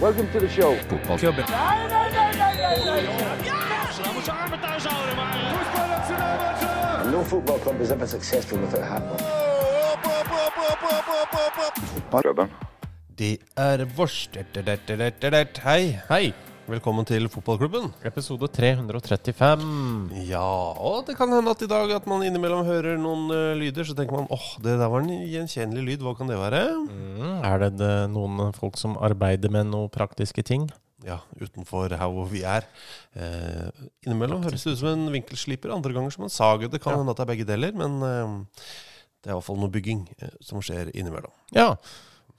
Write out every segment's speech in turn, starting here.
Welcome to the show. And no football club is ever successful without hat Det er vårs. Hei. Hei! Velkommen til fotballklubben. Episode 335. Ja, og det kan hende at i dag at man innimellom hører noen uh, lyder, så tenker man åh, det der var en gjenkjennelig lyd, hva kan det være? Mm, er det det noen folk som arbeider med noen praktiske ting? Ja, utenfor her hvor vi er. Eh, innimellom høres det ut som en vinkelsliper, andre ganger som en sag. Det kan Ja. hende at det er begge deler, men eh, det er i hvert fall noe bygging eh, som skjer innimellom. Ja,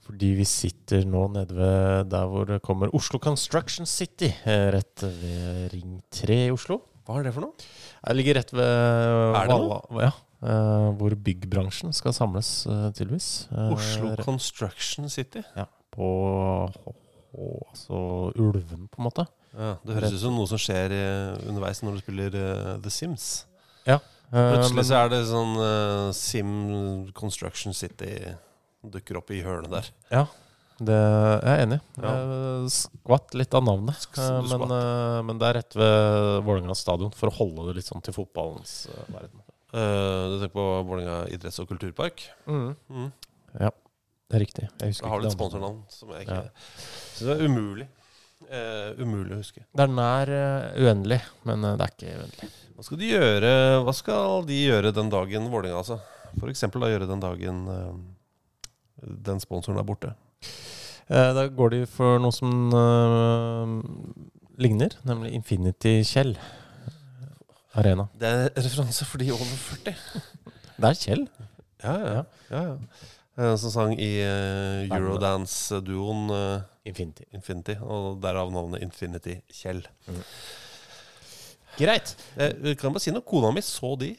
fordi vi sitter nå nede ved der hvor det kommer Oslo Construction City, eh, rett ved Ring 3 i Oslo. Hva er det for noe? Det ligger rett ved Er det Valla- Ja, Uh, hvor byggbransjen skal samles, uh, tydeligvis. Uh, Oslo Construction City. Ja, på altså Ulven, på en måte. Ja, det høres ut som noe som skjer underveis når du spiller The Sims. Ja. Plutselig så er det sånn Sim Construction City dukker opp i hørnet der. Ja, det, jeg er enig. Ja. Jeg skvatt litt av navnet. Eh, Men, eh, men det er rett ved Vålerenga stadion, for å holde det litt sånn til fotballens eh, verden. Uh, du tenker på Vålerenga idretts- og kulturpark? Mm. Ja, det er riktig. Jeg husker Da har andre. sponsornavn som jeg ikke Ja. synes det er umulig. Uh, umulig å huske. Det er nær uh, uendelig, men det er ikke uendelig. Hva skal de gjøre Hva skal de gjøre den dagen Vålerenga, altså? For eksempel da gjøre den dagen den sponsoren er borte. Eh, Da går de for noe som eh, ligner, nemlig Infinity Kjell Arena. Det er referanse for de over 40. Det er Kjell. Ja, ja. ja, ja. Eh, Som sang i eh, Eurodance-duoen eh, Infinity. Infinity, og derav navnet Infinity Kjell. Greit. Eh, Jeg kan bare si noe. Kona mi så de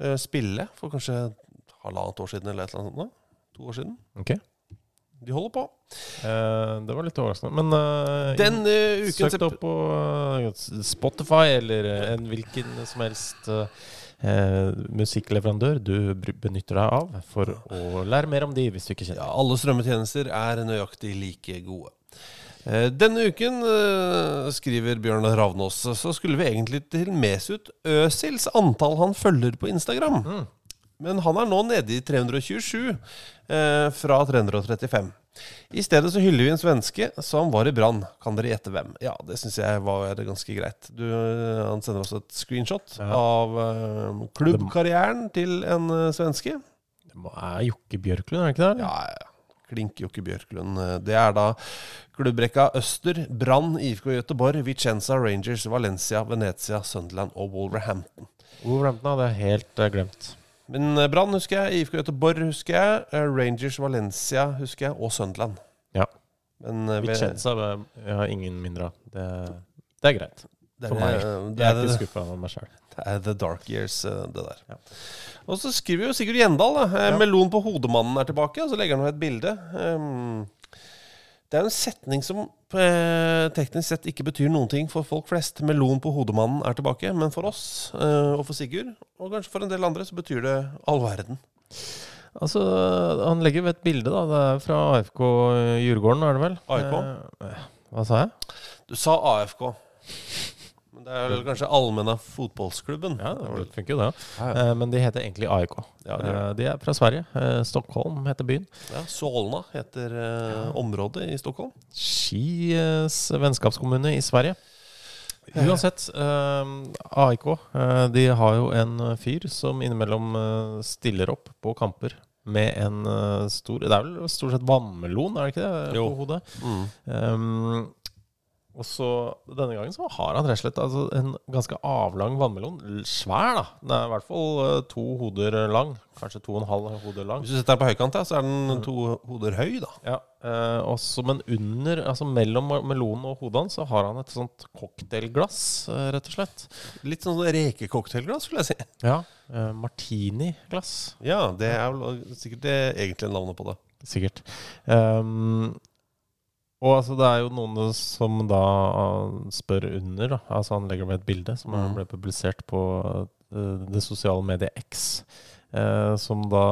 eh, spille for kanskje halvannet år siden eller et eller annet sånt. To år siden. Ok. De holder på. Eh, det var litt overraskende. Men eh, Den uh, uken Søkte det opp på eh, Spotify eller eh, en hvilken som helst eh, eh, musikkleverandør du benytter deg av for å lære mer om de, hvis du ikke Ja, alle strømmetjenester er nøyaktig like gode. Denne uken, skriver Bjørn Ravnås, så skulle vi egentlig til Mesut Øsils antall han følger på Instagram. Mm. Men han er nå nede i 327 eh, fra 335. I stedet så hyller vi en svenske som var i Brann. Kan dere gjette hvem? Ja, det syns jeg var ganske greit. Du, eh, han sender også et screenshot Ja. av eh, klubbkarrieren til en eh, svenske. Det er Jokke Bjørklund, er det ikke det? Ja, ja. Klink Jokke Bjørklund. Det er da klubbrekka Øster, Brann, IFK Göteborg, Vicenza, Rangers, Valencia, Venezia, Sunderland og Wolverhampton. Wolverhampton hadde jeg helt eh, glemt. Men eh, Brann husker jeg, IFK Göteborg husker jeg, eh, Rangers, Valencia husker jeg, og Sunderland. Ja. Men eh, Vicenza jeg har ingen mindre av. Det, det er greit. det er, for meg. Det Det Jeg er, er ikke skuffa av meg sjøl. det er the dark years, det der. Ja. Og så skriver jo Sigurd Gjendal da, Ja. Melon på hodemannen er tilbake, og så legger han med et bilde. Um, det er en setning som eh, teknisk sett ikke betyr noen ting for folk flest. Melon på hodemannen er tilbake, men for oss eh, og for Sigurd, og kanskje for en del andre, så betyr det all verden. Altså, han legger ved et bilde, da. Det er fra AFK Djurgården, er det vel? AIK? Eh, hva sa jeg? Du sa AFK, Men det er vel kanskje Allmenna fotballsklubben. Ja, det funker jo det. Ja, Eh, Men de heter egentlig AIK. Ja, de, Eh, De er fra Sverige. Eh, Stockholm heter byen. Ja, Solna heter området i Stockholm. Skis vennskapskommune i Sverige. Uansett, eh, AIK eh, de har jo en fyr som innimellom eh, stiller opp på kamper med en eh, stor Det er vel stort sett vannmelon, er det ikke det? Jo. På hodet. Mm. Um, og så denne gangen så har han rett og slett altså, en ganske avlang vannmelon. Svær, da. Den er i hvert fall eh, to hoder lang. Kanskje to og en halv hoder lang. Hvis du setter den på høykant, så er den to hoder høy, da. Ja, eh, også, Men under, altså mellom melonen og hodet hans, så har han et sånt cocktailglass, eh, rett og slett. Litt sånn rekecocktailglass, skulle jeg si. Ja, eh, Martini-glass, Ja, det er vel sikkert det egentlige navnet på det. sikkert. Um, og altså, det er jo noen som da uh, spør under, da. Altså han legger med et bilde som Mm. ble publisert på uh, det sosiale mediet X, uh, som da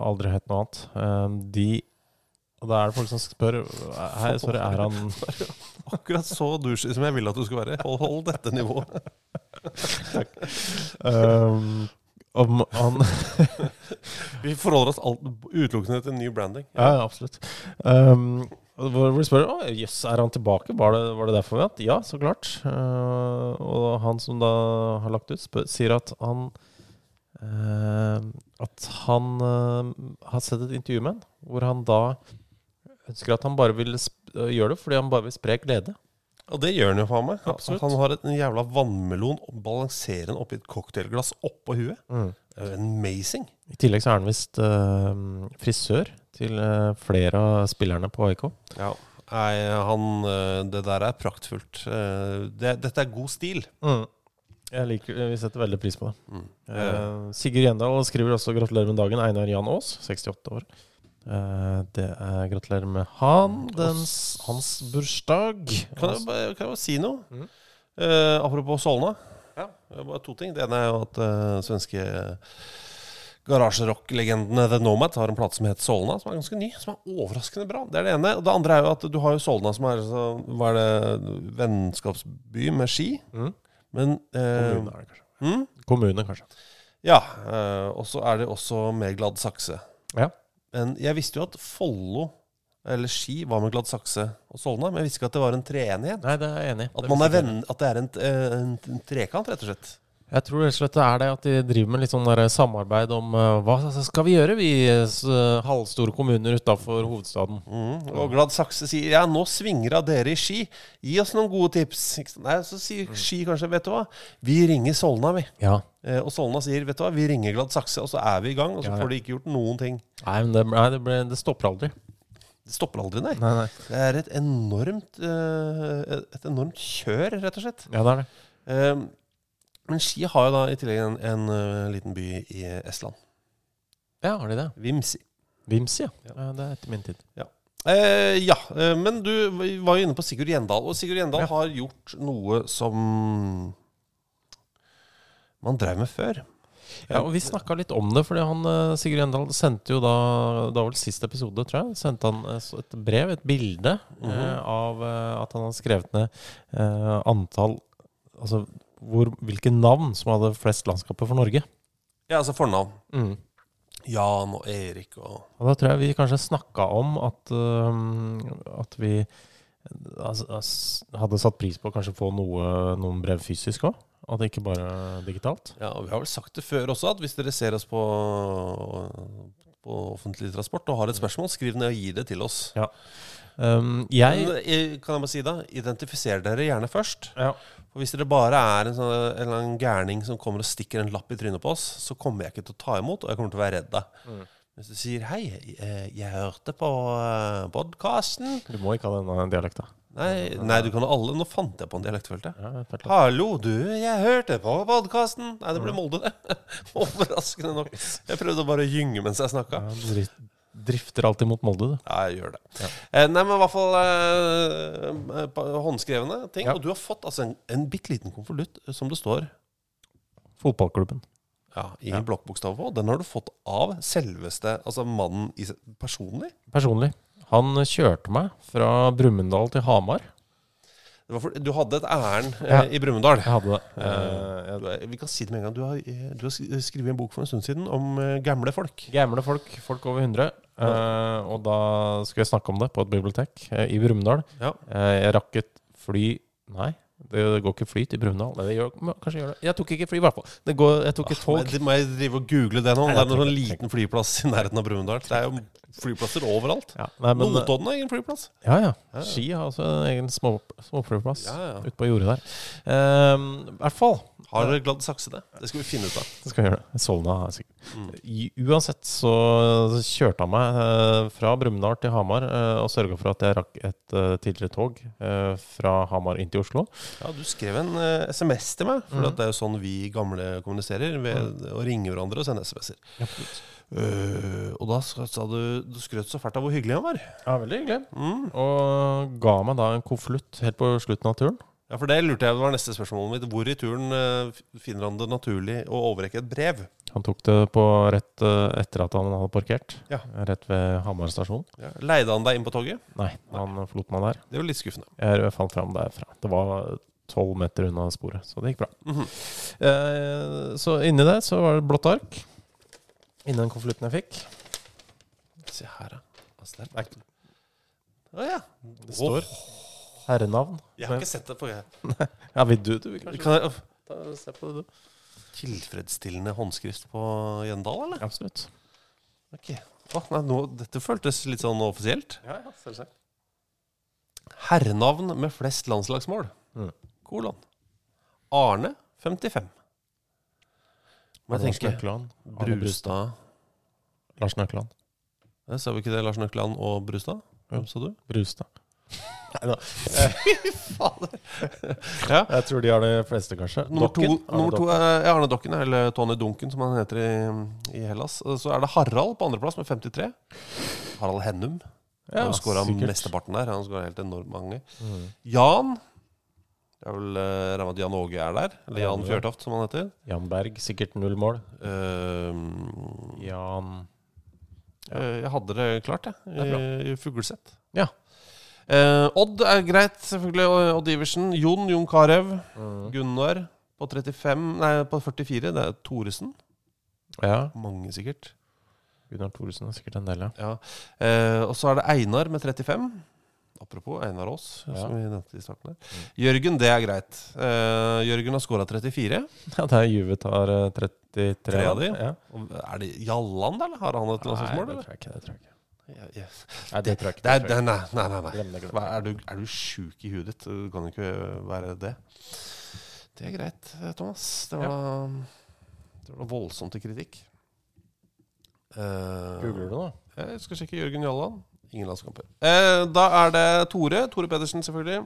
aldri het noe annet. Uh, de Og da er det folk som spør Hei, sorry, er han Akkurat så douche som jeg vil at du skal være. Hold, hold dette nivået. um, om han Vi forholder oss alt, utelukkende til ny branding. Ja, ja, absolutt. Um, hvor du spør Å, jøss, er han tilbake? Var det, var det derfor vi hatt? Ja, så klart. Uh, og han som da har lagt ut, spør, sier at han uh, At han uh, har sett et intervju med han hvor han da ønsker at han bare vil gjøre det fordi han bare vil spre glede. Og det gjør han jo faen meg. Han har et, en jævla vannmelon og balanserer den oppi et cocktailglass oppå huet. Jo amazing. I tillegg så er han visst uh, frisør til uh, flere av spillerne på AIK. Ja. Nei, han eh, Det der er praktfullt. Det, dette er god stil. Jeg liker, Vi setter veldig pris på det. Mm. Eh, Sigurd Gjendal skriver også 'gratulerer med dagen'. Einar Jan Aas, 68 år. Eh, det er gratulerer med han, dens, hans bursdag. Kan jeg, bare- kan jeg bare si noe? Mm. Eh, apropos Solna. Bare to ting. Det ene er jo at uh, svenske garasjerock-legendene The Nomad har en plate som heter Solna, som er ganske ny. Som er overraskende bra. Det er det ene. Og det andre er jo at du har jo Solna, som er så, hva er det, vennskapsby med ski. Mm. Men eh, Kommune, det kanskje. Mm? Kommune, kanskje. Ja. eh, og så er det også med Glad Sakse. Ja. Men jeg visste jo at Follo, eller Ski, var med Glad Sakse og Solna. Men jeg visste ikke at det var en treenighet. Nei, det er jeg enig i. At, Det man er venn, at det er en, eh, en, en trekant, rett og slett. Jeg tror rett og slett det er det at de driver med litt sånn der samarbeid om uh, hva skal vi gjøre, vi uh, halvstore kommuner utafor hovedstaden. Mm. Og Glad Sakse sier ja, nå svinger av dere i Ski. Gi oss noen gode tips. Nei, Så sier Ski kanskje, vet du hva, vi ringer Solna, vi. Ja. Eh, og Solna sier, vet du hva, vi ringer Glad Sakse, og så er vi i gang. Og så Ja, ja. får de ikke gjort noen ting. Nei, men det, nei, det, ble, det stopper aldri. Det stopper aldri, nei. Nei, nei. Det er et enormt, uh, et enormt kjør, rett og slett. Ja, det er det. Um, men Ski har jo da i tillegg en, en uh, liten by i Estland. Ja, har de det? Vimsi. Vimsi, ja. ja. Det er etter min tid. Ja, eh, men du var jo inne på Sigurd Gjendal. Og Sigurd Gjendal Ja. har gjort noe som man drev med før. Ja, og Vi snakka litt om det, fordi han eh, Sigurd Gjendal sendte jo da Det var vel siste episode, tror jeg. Sendte han eh, et brev, et bilde, eh, av eh, at han hadde skrevet ned antall Altså hvor, hvilke navn som hadde flest landskaper for Norge. Ja, altså fornavn. Mm. Jan og Erik og Og da tror jeg vi kanskje snakka om at, at vi altså, hadde satt pris på å kanskje få noe, noen brev fysisk òg. At det ikke bare digitalt. Ja, og vi har vel sagt det før også, at hvis dere ser oss på, på offentlig transport og har et spørsmål, skriv ned og gi det til oss. Um, jeg Men, eh, kan jeg bare si da, identifiser dere gjerne først. ja. For Hvis dere bare er en, sånn, en eller annen gærning som kommer og stikker en lapp i trynet på oss, så kommer jeg ikke til å ta imot, og jeg kommer til å være redd deg. Mm. Hvis du sier 'hei, eh, jeg hørte på podkasten' Du må ikke ha den dialekta. Nei, nei, du kan ha alle. Nå fant jeg på en dialekt, følte jeg. Ja. 'Hallo, du, jeg hørte på podkasten'. Nei, det ble Molde, det. Overraskende nok. Jeg prøvde å bare gynge mens jeg snakka. Ja, drifter alltid mot Molde, du. Ja, jeg gjør det. Eh, nei, men i hvert fall eh, håndskrevne ting. Ja. Og du har fått altså en, en bitte liten konvolutt eh, som det står Fotballklubben. ja, i Ja. blokkbokstav på. Den har du fått av selveste altså mannen i, personlig. Personlig. Han kjørte meg fra Brumunddal til Hamar. Det var for, du hadde et ærend eh, Ja. i Brumunddal. Jeg hadde det. Uh, Eh, er- vi kan si det med en gang. Du har, eh, du har skrevet en bok for en stund siden om gamle folk. Gamle folk, folk over 100. Eh, og da skulle jeg snakke om det på et bibliotek uh, i Brumunddal. Ja. Jeg rakk et fly Nei, det går ikke fly til Brumunddal. Det gjør, kanskje gjør det. Jeg tok ikke fly, i hvert fall. Det går, jeg tok et Må tog. må jeg drive og google det nå? Nei, Det er noen sånn liten flyplass i nærheten av Brumunddal. Det er jo flyplasser overalt. Ja, nei, men, Notodden har egen flyplass. ja, ja. Ski har også en egen små, småflyplass Ja, ja. ute på jordet der. Um, I hvert fall. Har dere Glad Sakse det? Det skal vi finne ut av. Det skal vi gjøre. Solna er sikkert. Mm. Uansett så kjørte han meg eh, fra Brumunddal til Hamar eh, og sørga for at jeg rakk et eh, tidligere tog fra Hamar inn til Oslo. Ja, Du skrev en SMS til meg, for mm. det er jo sånn vi gamle kommuniserer. Ved å ringe hverandre og sende SMS-er. Eh, og da sa du Du skrøt så fælt av hvor hyggelig han var. Ja, veldig hyggelig. Mm. Og ga meg da en konvolutt helt på slutten av turen. Ja, for det lurte jeg det var neste spørsmål mitt. Hvor i turen eh, finner han det naturlig å overrekke et brev? Han tok det på rett eh, etter at han hadde parkert. Ja. Rett ved Hamar stasjon. Ja. Leide han deg inn på toget? Nei, han forlot meg der. Det var litt skuffende. Jeg falt fram derfra. Det var tolv meter unna sporet, så det gikk bra. Mhm. Eh, så inni det så var det blått ark. Inni den konvolutten jeg fikk. Se her, da. Altså, det er Å ja. Det står herrenavn. Jeg har ikke sett det på jeg. Ja, vil du, du vil kanskje Kan jeg, ta, se på det, du. Tilfredsstillende håndskrift på Gjendal, eller? Absolutt. Ok. Å, nei, nå, dette føltes litt sånn offisielt. Ja, ja, selvsagt. Herrenavn med flest landslagsmål. Mm. Kolon. Arne 55. Må jeg Lars tenke Brustad Lars Nøkland. Ja, Sa vi ikke det? Lars Nøkland og Brustad? Hvem sa du? Brustad. Nei da. Ja. Jeg tror de har de fleste, kanskje. Nummer to, Dokken? Arne nummer to er Arne Dokken, eller Tony Duncan, som han heter i, i Hellas. Så er det Harald på andreplass med 53. Harald Hennum. Ja, han skåra mesteparten der. Han skåra helt enormt mange. Mm. Jan Det er vel uh, regner med at Jan Åge er der. Eller Jan Fjørtoft, som han heter. Jan Berg, sikkert null mål. Uh, Jan eh, jeg hadde det klart, jeg. Det. I, i Fugleseth. Ja. Eh, Odd er greit, selvfølgelig. Odd Iversen. Jon Jon Carew. Mm. Gunnar på 35 Nei, på 44. Det er Thoresen. Ja. Mange, sikkert. Gunnar Thoresen er sikkert en del, ja. Ja. Eh, og så er det Einar med 35. Apropos Einar Aas, Ja. som vi nevnte i starten. der. Jørgen, det er greit. Eh, Jørgen har skåra 34. Ja, det er Juve tar eh, 33 Tre av de? Ja. Er det Jalland, eller? Har han et Nei, landslagsmål? det eller? tror jeg ikke. Det tror jeg ikke. Ja, ja. Nei, det tror jeg ikke. Det det det nei, nei, nei. nei. Glem det, glem det. Er, du, er du sjuk i huet ditt? Du kan ikke være det. Det er greit, Thomas. Det var, det var voldsomt til kritikk. Eh, Googler du nå? Jeg skal sjekke Jørgen Jalland. Ingen landskamper. Eh, da er det Tore. Tore Pedersen, selvfølgelig.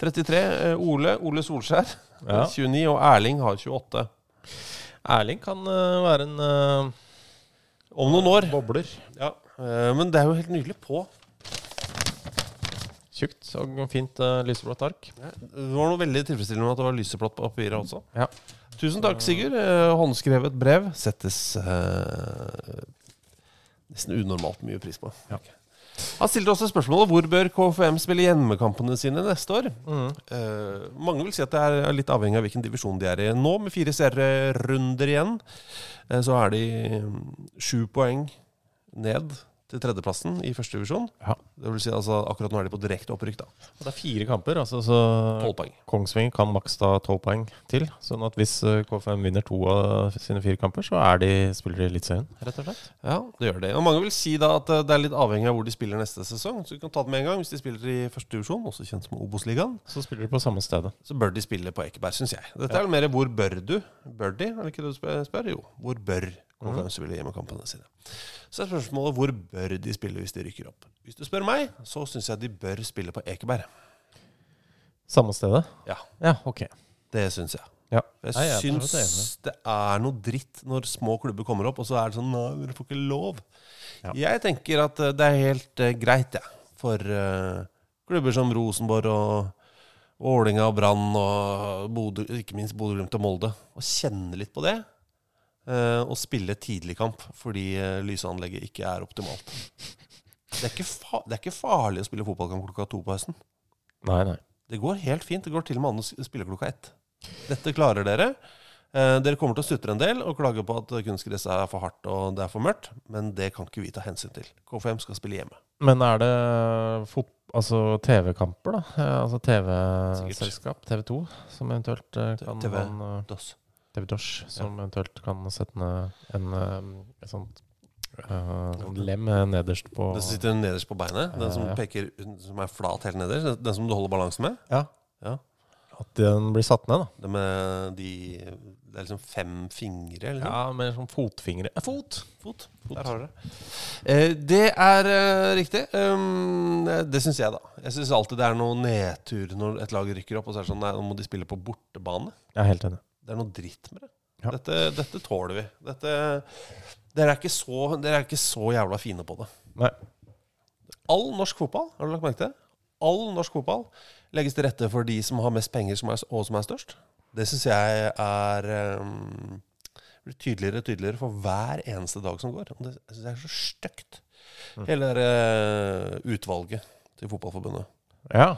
33. Eh, Ole. Ole Solskjær. Ja. 29. Og Erling har 28. Erling kan uh, være en uh, Om noen år. bobler. Ja. Eh, men det er jo helt nydelig på. Tjukt og fint uh, lyseblått ark. Det var noe veldig tilfredsstillende med at det var lyseblått på papiret også. Ja. Tusen takk, Sigurd. Eh, håndskrevet brev settes uh, nesten unormalt mye pris på. Ja. Han stilte også spørsmålet hvor bør KFM spille hjemmekampene sine neste år. Mm. Uh, mange vil si at det er litt avhengig av hvilken divisjon de er i. Nå, med fire serierunder igjen, uh, så er de mm, sju poeng ned til tredjeplassen i første divisjon. Ja. Det vil si altså akkurat nå er de på direkte opprykk, da. Og Det er fire kamper, altså, så Tolv poeng. Kongsvinger kan maks ta tolv poeng til. Sånn at hvis eh, KFM vinner to av sine fire kamper, så er de, spiller de Eliteserien, rett og slett. Ja, det gjør det. Og mange vil si da at eh, det er litt avhengig av hvor de spiller neste sesong. Så du kan ta det med en gang. Hvis de spiller i første divisjon, også kjent som Obos-ligaen, Så spiller de på samme stedet. så bør de spille på Ekeberg, syns jeg. Dette er vel mer hvor bør du? Bør de? Er det ikke det du spør? Jo. Hvor bør KFM spille hjemmekampene sine? Så er spørsmålet hvor bør de spille hvis de rykker opp? Hvis du spør meg, så syns jeg de bør spille på Ekeberg. Samme stedet? Ja. Ja, ok. Det syns jeg. Ja. Jeg Nei, jeg syns det er noe dritt når små klubber kommer opp, og så er det sånn Nei, dere får ikke lov. Ja. Jeg tenker at eh, det er helt uh, greit, jeg. For uh, klubber som Rosenborg og Ålinga og Brann og Bodø, ikke minst Bodø-Glimt og Molde, å kjenne litt på det. Eh, og spille tidligkamp fordi eh, lysanlegget ikke er optimalt. Det er ikke, det er ikke farlig å spille fotballkamp klokka to på høsten. Nei, nei. Det går helt fint. Det går til og med an å spille klokka ett. Dette klarer dere. Eh, dere kommer til å sutre en del og klage på at kunstgresset er for hardt og det er for mørkt, men det kan ikke vi ta hensyn til. KFM skal spille hjemme. Men er det altså TV-kamper, da? Eh, Altså TV-selskap, TV2, som eventuelt eh, kan TV. man, uh... TV Dosh, som eventuelt kan sette ned en, en, en sånt sånn lem nederst på Den som sitter nederst på beinet, den som Ja, ja. peker Som er flat helt nederst, den som du holder balansen med. Ja. Ja. At den blir satt ned, da. Det de Det er liksom fem fingre, eller? Ja, med sånn fotfingre. Eh, Fot! Fot. Der har dere eh, Det er eh, riktig. Um, det syns jeg, da. Jeg syns alltid det er noe nedtur når et lag rykker opp, og så er det sånn Nei, nå må de spille på bortebane. Jeg er helt enig. Det er noe dritt med det. Ja. Dette, dette tåler vi. Dette, dere, er ikke så, dere er ikke så jævla fine på det. Nei. All norsk fotball, har du lagt merke til? All norsk fotball legges til rette for de som har mest penger som er, og som er størst. Det syns jeg er um, blir tydeligere og tydeligere for hver eneste dag som går. Det synes jeg er så stygt. Hele det uh, utvalget til Fotballforbundet. Ja.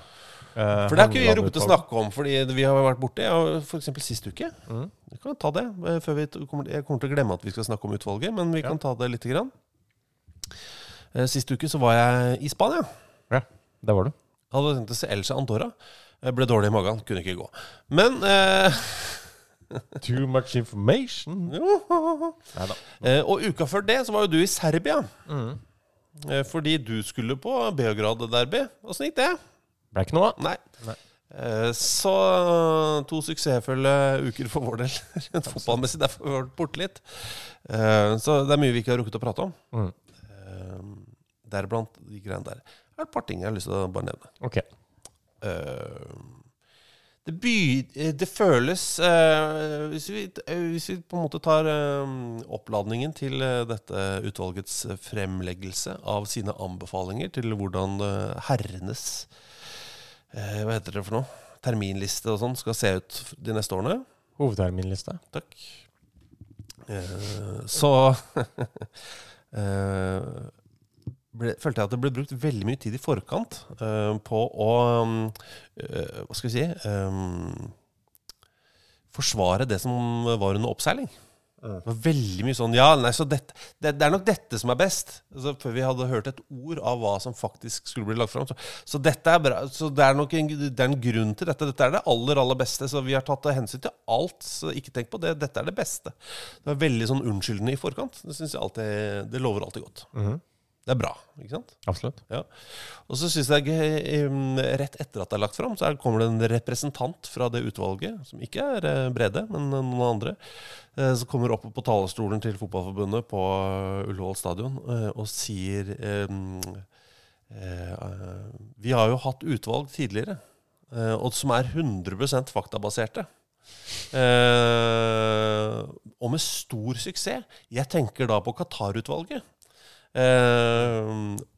Eh, For det har ikke vi rukket å snakke om, fordi vi har vært borte. Ja, F.eks. sist uke. Mm. Vi kan ta det. eh, Før vi kommer, jeg kommer til å glemme at vi skal snakke om utvalget, men vi Ja. kan ta det lite grann. Eh, Sist uke så var jeg i Spania. Ja, det var du. Hadde tenkt å se Elsa Andorra. Jeg ble dårlig i magen, kunne ikke gå. Men eh, Too much information. Eh, Og uka før det så var jo du i Serbia. Mm. Eh, fordi du skulle på Beograd-derby. Åssen gikk det? Ble ikke noe av. Nei. Nei. Eh, Så to suksessfulle uker for vår del rent fotballmessig. Derfor har vi vært borte litt. Eh, Så det er mye vi ikke har rukket å prate om. Mm. Eh, Deriblant de greiene der. Det er et par ting jeg har lyst til å bare nevne. Ok. Eh, det, by, det føles hvis, vi, hvis vi på en måte tar oppladningen til dette utvalgets fremleggelse av sine anbefalinger til hvordan herrenes eh, Hva heter det for noe? Terminliste og sånn skal se ut de neste årene. Hovedterminliste. Takk. Eh, så eh, ble, følte jeg at det ble brukt veldig mye tid i forkant eh, på å um, uh, Hva skal vi si um, Forsvare det som var under oppseiling. Det var veldig mye sånn Ja, nei, så dette, det, det er nok dette som er best. Altså, før vi hadde hørt et ord av hva som faktisk skulle bli lagt fram. Så, så dette er bra. Så det er nok en, det er en grunn til dette. Dette er det aller, aller beste. Så vi har tatt hensyn til alt. Så ikke tenk på det. Dette er det beste. Det var veldig sånn unnskyldende i forkant. Det synes jeg alltid Det lover alltid godt. Mhm. Det er bra, ikke sant? Absolutt. Ja. Og så syns jeg eh, um, rett etter at det er lagt fram, så er- kommer det en representant fra det utvalget, som ikke er eh, Brede, men eh, noen andre, eh, som kommer opp på talerstolen til Fotballforbundet på eh, Ullevål stadion eh, og sier eh, eh, eh, Vi har jo hatt utvalg tidligere, eh, og som er 100 faktabaserte. Eh, og med stor suksess. Jeg tenker da på Qatar-utvalget. Eh,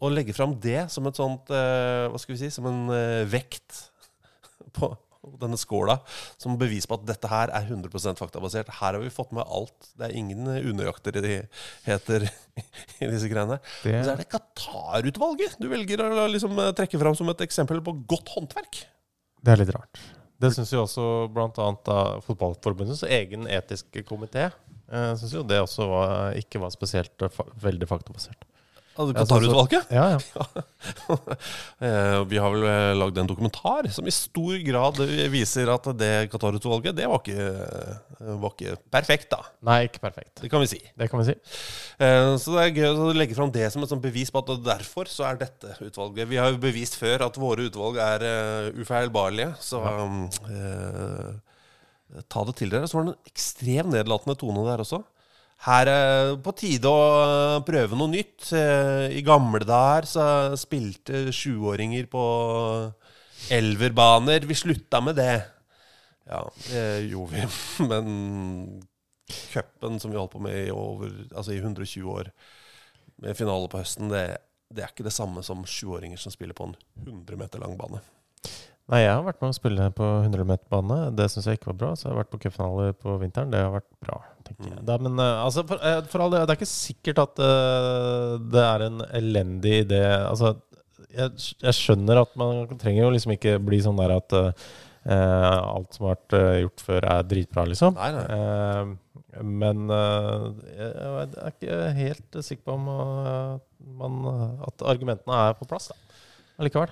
og legge fram det som et sånt eh, Hva skal vi si Som en eh, vekt på denne skåla. Som bevis på at dette her er 100% faktabasert. Her har vi fått med alt. Det er ingen unøyaktigheter i disse greiene. Det- Men så er det Qatar-utvalget du velger å liksom eh, trekke fram som et eksempel på godt håndverk. Det er litt rart. Det syns jo også bl.a. Fotballforbundets egen etiske komité. Jeg syns jo det også var, ikke var spesielt eh, fa veldig faktabasert. Altså, Qatar-utvalget? Ja, ja. Eh, Vi har vel eh, lagd en dokumentar som i stor grad viser at det Qatar-utvalget, det var ikke, eh, var ikke perfekt, da. Nei, ikke perfekt. Det kan vi si. Det kan vi si. Eh, Så det er gøy å legge fram det som et bevis på at derfor så er dette utvalget Vi har jo bevist før at våre utvalg er ufeilbarlige, så eh, ta det til dere. Så var det en ekstremt nedlatende tone der også. Her er på tide å eh, prøve noe nytt. Eh, I gamle dager så spilte sjuåringer på elverbaner. Vi slutta med det. Ja, det gjorde vi. Men cupen som vi holdt på med i, over, altså i 120 år, med finale på høsten, det, det er ikke det samme som sjuåringer som spiller på en 100 meter lang bane. Nei, jeg har vært med å spille på 100 meter-bane. Det syns jeg ikke var bra. Så jeg har vært på cupfinaler på vinteren. Det har vært bra, tenker jeg. Mm. Da, men eh, altså, for, eh, for all del, det er ikke sikkert at uh, det er en elendig idé. Altså, jeg, jeg skjønner at man trenger jo liksom ikke bli sånn der at uh, alt som har vært uh, gjort før, er dritbra, liksom. Nei, nei. Men jeg, jeg er ikke helt sikker på om man, at argumentene er på plass da. allikevel.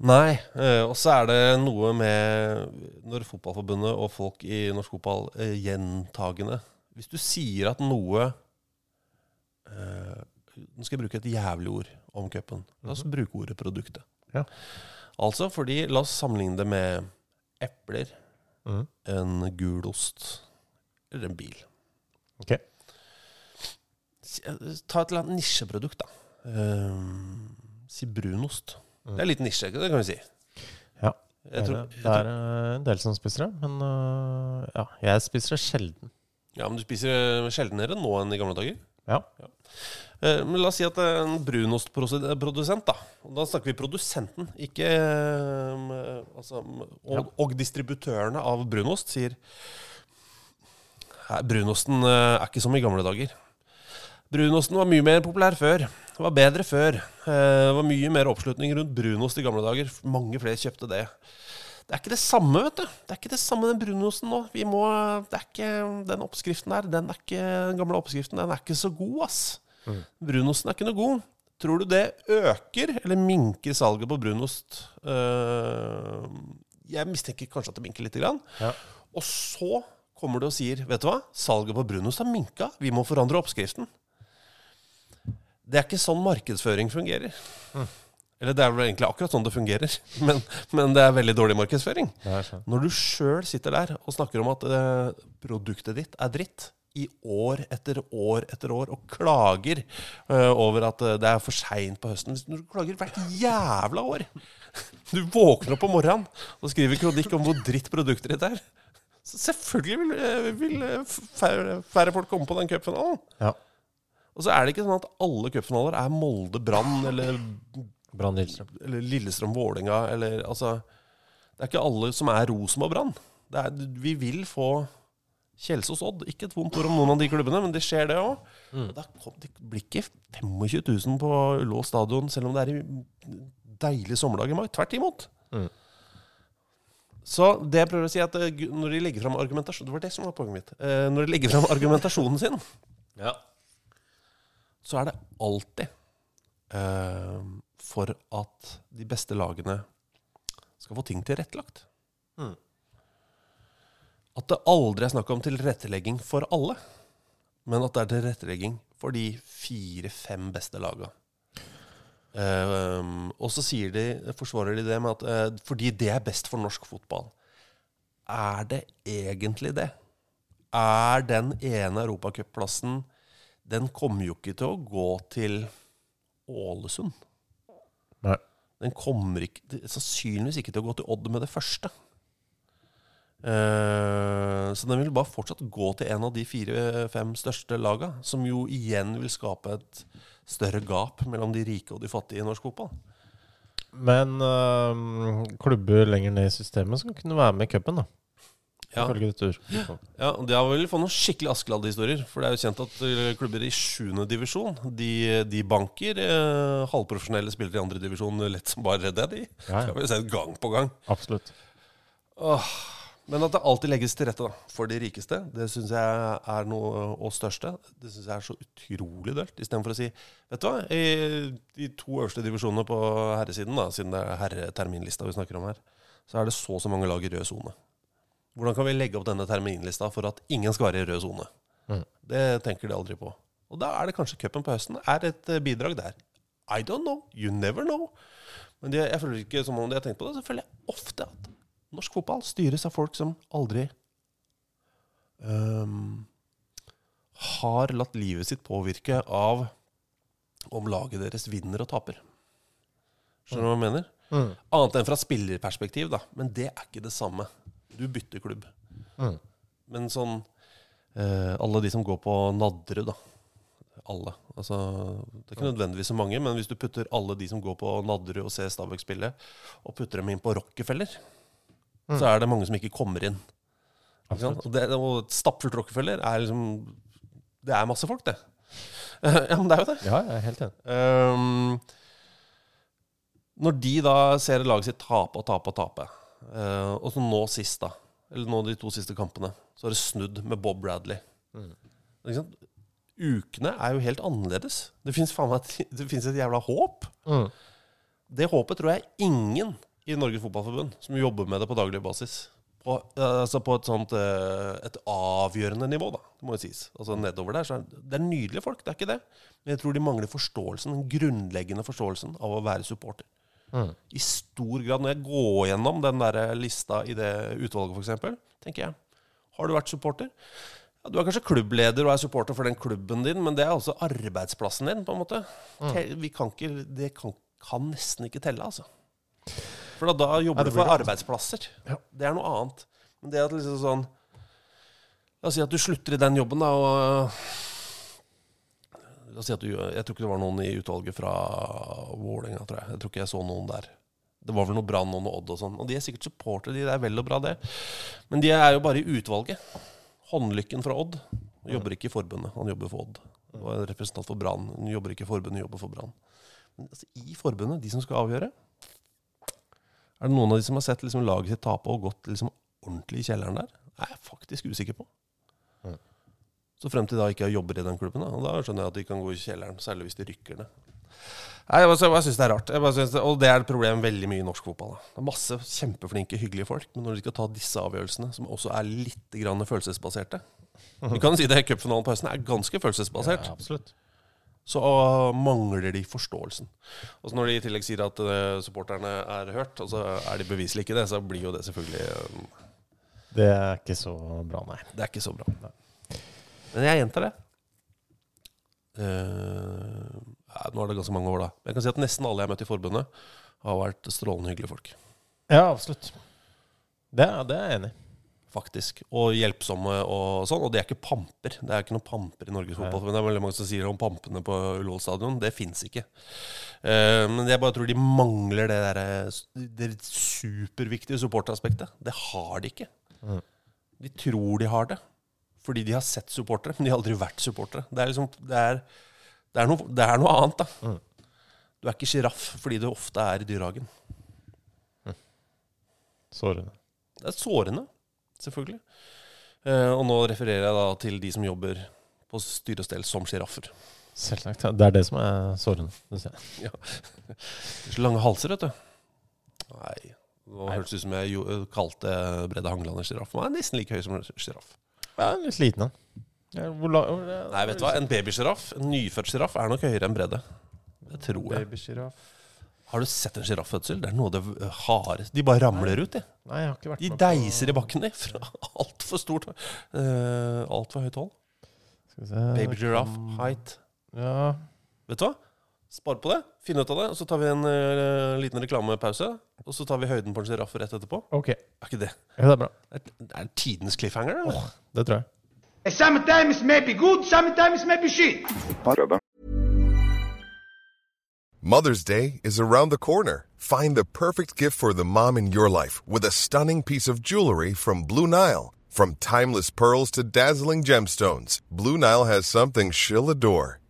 Nei. eh, og så er det noe med når Fotballforbundet og folk i norsk fotball eh, gjentagende Hvis du sier at noe eh, Nå skal jeg bruke et jævlig ord om cupen. La oss bruke ordet produktet. Ja. Altså fordi La oss sammenligne det med epler, mm. en gulost eller en bil. Ok. Ta et eller annet nisjeprodukt, da. Si brunost. Det er litt nisje, det kan vi si. Ja. Jeg tror, det er eh, en del som spiser det, men eh, ja, jeg spiser det sjelden. ja, men du spiser sjeldnere nå enn i gamle dager. Ja. Eh, Men la oss si at det er en brunostprodusent, da. Og da snakker vi produsenten, ikke eh, altså, og, og distributørene av brunost sier «Nei, Brunosten eh, er ikke som i gamle dager. Brunosten var mye mer populær før. Det var bedre før. Eh, Det var mye mer oppslutning rundt brunost i gamle dager. Mange flere kjøpte det. Det er ikke det samme, vet du. Det er ikke det samme den brunosten nå. Vi må, det er ikke Den oppskriften der, den, er ikke, den gamle oppskriften, den er ikke så god, ass. Brunosten er ikke noe god. Tror du det øker eller minker salget på brunost? Eh, jeg mistenker kanskje at det minker lite grann. Ja. Og så kommer du og sier Vet du hva? Salget på brunost har minka. Vi må forandre oppskriften. Det er ikke sånn markedsføring fungerer. Eller det er vel egentlig akkurat sånn det fungerer, men, men det er veldig dårlig markedsføring. Når du sjøl sitter der og snakker om at eh, produktet ditt er dritt i år etter år etter år, og klager eh, over at eh, det er for seint på høsten Hvis Du klager hvert jævla år! Du våkner opp om morgenen og skriver kronikk om hvor dritt produktet ditt er. Så selvfølgelig vil, eh, vil eh, færre, færre folk komme på den cupfinalen. Ja. Og så er det ikke sånn at alle cupfinaler er Molde Brann eller Brann Lillestrøm. eller Lillestrøm Vålinga eller altså Det er ikke alle som er Rosenborg Brann. Vi vil få Kjelsås Odd. Ikke et vondt ord om noen av de klubbene, men det skjer, det òg. Det blir ikke 25 000 på Ullevål stadion selv om det er i deilig sommerdag i mai. Tvert imot. Mm. Så det jeg prøver å si, er at eh, når de legger fram argumentasjon Det var det som var poenget mitt. Eh, Når de legger fram argumentasjonen sin, Ja. Så er det alltid uh, for at de beste lagene skal få ting tilrettelagt. Mm. At det aldri er snakk om tilrettelegging for alle, men at det er tilrettelegging for de fire-fem beste laga. Eh, og så sier de, forsvarer de det med at uh, fordi det er best for norsk fotball. Er det egentlig det? Er den ene europacupplassen Den kommer jo ikke til å gå til Ålesund. Nei. Den kommer ikke, sannsynligvis ikke til å gå til Odd med det første. Uh, så den vil bare fortsatt gå til en av de fire-fem største laga, som jo igjen vil skape et større gap mellom de rike og de fattige i norsk fotball. Men uh, klubber lenger ned i systemet skal kunne være med i cupen, da. Ja. Ja, og Da vil vel få noen skikkelig Askeladde-historier. For det er jo kjent at eh, klubber i 7. divisjon de, de banker eh, halvprofesjonelle spillere i andre divisjon lett som bare det. De Ja, Det har vi sett gang på gang. Absolutt. Åh, men at det alltid legges til rette da, for de rikeste, det syns jeg er noe Og største. Det syns jeg er så utrolig dølt. Istedenfor å si Vet du hva, i de to øverste divisjonene på herresiden, da, siden det er herreterminlista vi snakker om her, så er det så og så mange lag i rød sone. Hvordan kan vi legge opp denne terminlista for at ingen skal være i rød sone? Mm. Det tenker de aldri på. Og da er det kanskje cupen på høsten er et eh, bidrag der. I don't know. You never know. Men det, jeg føler ikke som om de har tenkt på det. Så føler jeg ofte at norsk fotball styres av folk som aldri um, har latt livet sitt påvirke av om laget deres vinner og taper. Skjønner du hva jeg mener? Mm. Annet enn fra spillerperspektiv, da. Men det er ikke det samme. Du bytter klubb. Mm. Men sånn eh, Alle de som går på Nadderud, da. Alle. Altså, det er ikke nødvendigvis så mange, men hvis du putter alle de som går på Nadderud og ser Stabæk spille, og putter dem inn på Rockefeller, så er det mange som ikke kommer inn. Ikke? Og, det, og et stappfullt Rockefeller er liksom Det er masse folk, det. ja, men det er jo det. Ja, jeg er helt enig. Um, Når de da ser laget sitt tape og tape og tape, eh, og så nå sist, da, eller nå de to siste kampene, så har det snudd med Bob Bradley. Sant? Ukene er jo helt annerledes. Det fins det et jævla håp. Det håpet tror jeg ingen i Norges Fotballforbund som jobber med det på daglig basis. På, eh, altså på et sånt eh, Et avgjørende nivå, da, det må jo sies. Altså nedover der. Så er, det er nydelige folk, det er ikke det. Men jeg tror de mangler forståelsen, den grunnleggende forståelsen av å være supporter. I stor grad. Når jeg går gjennom den der lista i det utvalget, f.eks., tenker jeg Har du vært supporter? Ja, du er kanskje klubbleder og er supporter for den klubben din, men det er også arbeidsplassen din, på en måte. Mm. Vi kan ikke, det kan, kan nesten ikke telle, altså. For da, da jobber du for det. arbeidsplasser. Det er noe annet. Men det at liksom sånn La oss si at du slutter i den jobben, da, og La oss si at du Jeg tror ikke det var noen i utvalget fra Vålerenga, tror jeg. Jeg tror ikke jeg så noen der. Det var vel noe Brann og noe Odd og sånn. Og de er sikkert supportere, de. Det er vel og bra, det. Men de er jo bare i utvalget. Håndlykken fra Odd jobber ikke i forbundet, han jobber for Odd. Det var en representant for Brann. Hun jobber ikke i forbundet, hun jobber for Brann. Men altså, i forbundet, de som skal avgjøre Er det noen av de som har sett liksom, laget sitt tape og gått liksom, ordentlig i kjelleren der? Det er jeg faktisk usikker på. Så frem til da ikke jeg jobber i den klubben, da, og da skjønner jeg at de kan gå i kjelleren. Særlig hvis de rykker ned. Nei, jeg, bare- jeg syns det er rart. Synes og det er et problem veldig mye i norsk fotball. Da. Det er masse kjempeflinke, hyggelige folk, men når de skal ta disse avgjørelsene, som også er litt grann følelsesbaserte Vi kan si det, cupfinalen på høsten er ganske følelsesbasert. Ja, absolutt. Så mangler de forståelsen. Og når de i tillegg sier at eh, supporterne er hørt, og så er de beviselig ikke det, så blir jo det selvfølgelig eh, Det er ikke så bra, nei. Det er ikke så bra. Men jeg gjentar det. Uh, ja, nå er det ganske mange år, da. Men jeg kan si at nesten alle jeg har møtt i forbundet, har vært strålende hyggelige folk. Ja, absolutt. Det, det er jeg enig i. Faktisk. Og hjelpsomme og sånn. Og det er ikke pamper. Det er ikke noen pamper i Norges Fotballforbund. Det er veldig mange som sier om pampene på Ullevål stadion. Det fins ikke. Uh, men jeg bare tror de mangler det der Det superviktige supporteraspektet. Det har de ikke. De tror de har det. Fordi de har sett supportere, men de har aldri vært supportere. Det er liksom Det er, det er, noe, det er noe annet, da. Du er ikke sjiraff fordi du ofte er i dyrehagen. Sårende. Det er sårende, selvfølgelig. Eh, og nå refererer jeg da til de som jobber på styre og stell som sjiraffer. Selvsagt. ja. Det er det som er sårende. synes jeg. Så lange halser, vet du. Nei. Nå hørtes det ut som jeg kalte Brede Hangeland en sjiraff. Han er nesten like høy som en sjiraff. Ja, litt liten, da. Ja, hvor la, hvor, Nei, vet du hva? En babysjiraff, en nyfødt sjiraff, er nok høyere enn bredde. Det tror jeg. Babysjiraff. Har du sett en sjirafffødsel? Det er noe av det hardeste De bare ramler ut, de. Nei, jeg har ikke vært De med på- deiser i bakken, de. Fra altfor stort uh, Altfor høyt hold. Skal vi se. Baby height. Ja. Vet du hva? Spar på det. Finn ut av det. Og så tar vi en eh, liten reklamepause. Og så tar vi høyden på en sjiraff rett etterpå. Ok. Er ikke det Ja, det er bra. Er det er tidens cliffhanger? Eller? Det tror jeg. Sometimes maybe good, sometimes maybe shit. Mother's Day is around the corner. Find the perfect gift for the mom in your life with a stunning piece of jewelry from Blue Nile. From timeless pearls to dazzling gemstones, Blue Nile has something she'll adore.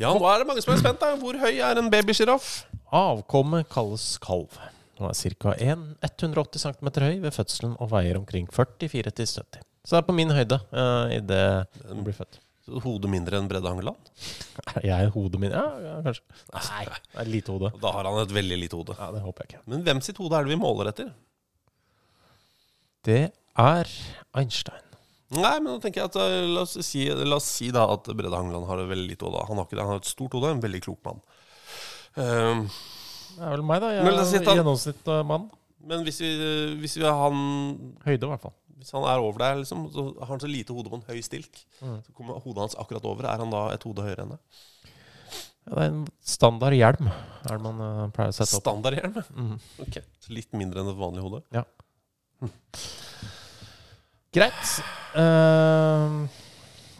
Ja, nå er det mange som er spent. da Hvor høy er en babysjiraff? Avkommet kalles kalv. Den er ca. 180 cm høy ved fødselen og veier omkring 44-70 Så det er på min høyde uh, idet den blir født. Hodet mindre enn Bredde Hangeland? Er jeg hodet mindre? Ja, ja, kanskje. Nei, det er lite hode. Da har han et veldig lite hode. Ja, Det håper jeg ikke. Men hvem sitt hode er det vi måler etter? Det er Einstein. Nei, men da tenker jeg at uh, La oss si, la oss si da at Brede Hangeland har et veldig lite hode. Han har ikke det, han har et stort hode, en veldig klok mann. Um, Det er vel meg, da. Jeg si er en han- gjennomsnittsmann. men hvis vi, hvis vi han Høyde, i hvert fall. Hvis han er over der, liksom, så har han så lite hode på en høy stilk. Mm. Så kommer hodet hans akkurat over. Er han da et hode høyere enn det? Ja, det er en standard hjelm er det man uh, pleier å sette opp. Standard hjelm? Mhm. Ok, Litt mindre enn et vanlig hode? Ja. Greit. Uh,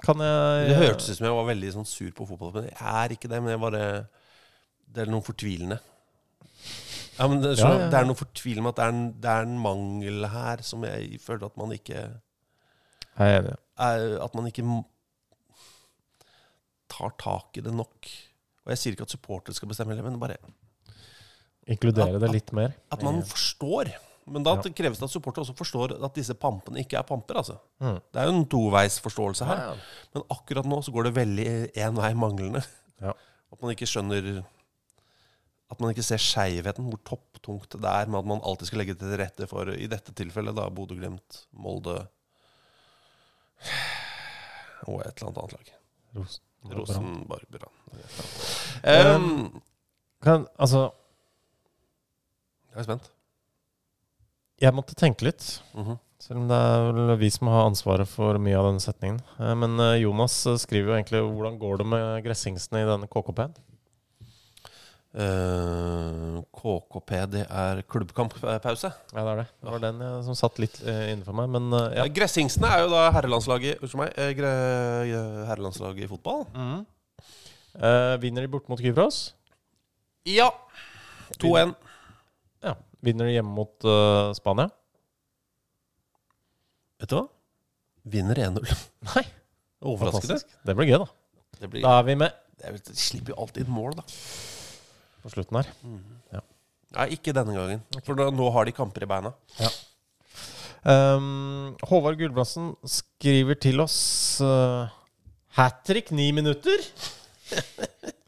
kan jeg Det hørtes ut som jeg var veldig sånn sur på fotball. Men jeg er ikke det. Men jeg bare Det er noe fortvilende. Ja, men det, så, Ja, ja, ja. det er noe fortvilende med at det er, en, det er en mangel her som jeg føler at man ikke Jeg er enig. At man ikke tar tak i det nok. Og jeg sier ikke at supportere skal bestemme heller, men bare Inkludere At- det litt mer. at man forstår. Men da Ja. kreves det at supporter også forstår at disse pampene ikke er pamper. altså. Mm. Det er jo en toveisforståelse her. Ja, ja. Men akkurat nå så går det veldig én vei manglende. Ja. At man ikke skjønner At man ikke ser skeivheten, hvor topptungt det er med at man alltid skal legge til rette for, i dette tilfellet, da Bodø-Glimt, Molde og et eller annet annet lag. Rosen. Rosenborg Brann. Um, Kan, altså, jeg er spent. Jeg måtte tenke litt. Mhm. Selv om det er vel vi som har ansvaret for mye av denne setningen. Eh, Men eh, Jonas eh, skriver jo egentlig hvordan går det med gressingsene i denne KKP-en. Eh, KKP, det er klubbkamppause. Ja, det er det. Det var den jeg, som satt litt uh, innenfor meg. Men uh, ja. Gressingsene er jo da herrelandslaget meg. gre, herrelandslaget i fotball. Eh, vinner de bort mot Kypros? Ja. 2-1. Ja. Vinner de hjemme mot uh, Spania? Vet du hva? Vinner 1-0. Nei. Overraskende. Det blir gøy, da. Det blir, Da er vi med det er vel- de slipper jo alltid inn mål, da. på slutten her. Nei, ikke denne gangen. For da, nå har de kamper i beina. Um, Håvard Gulbrandsen skriver til oss uh, Hat trick ni minutter!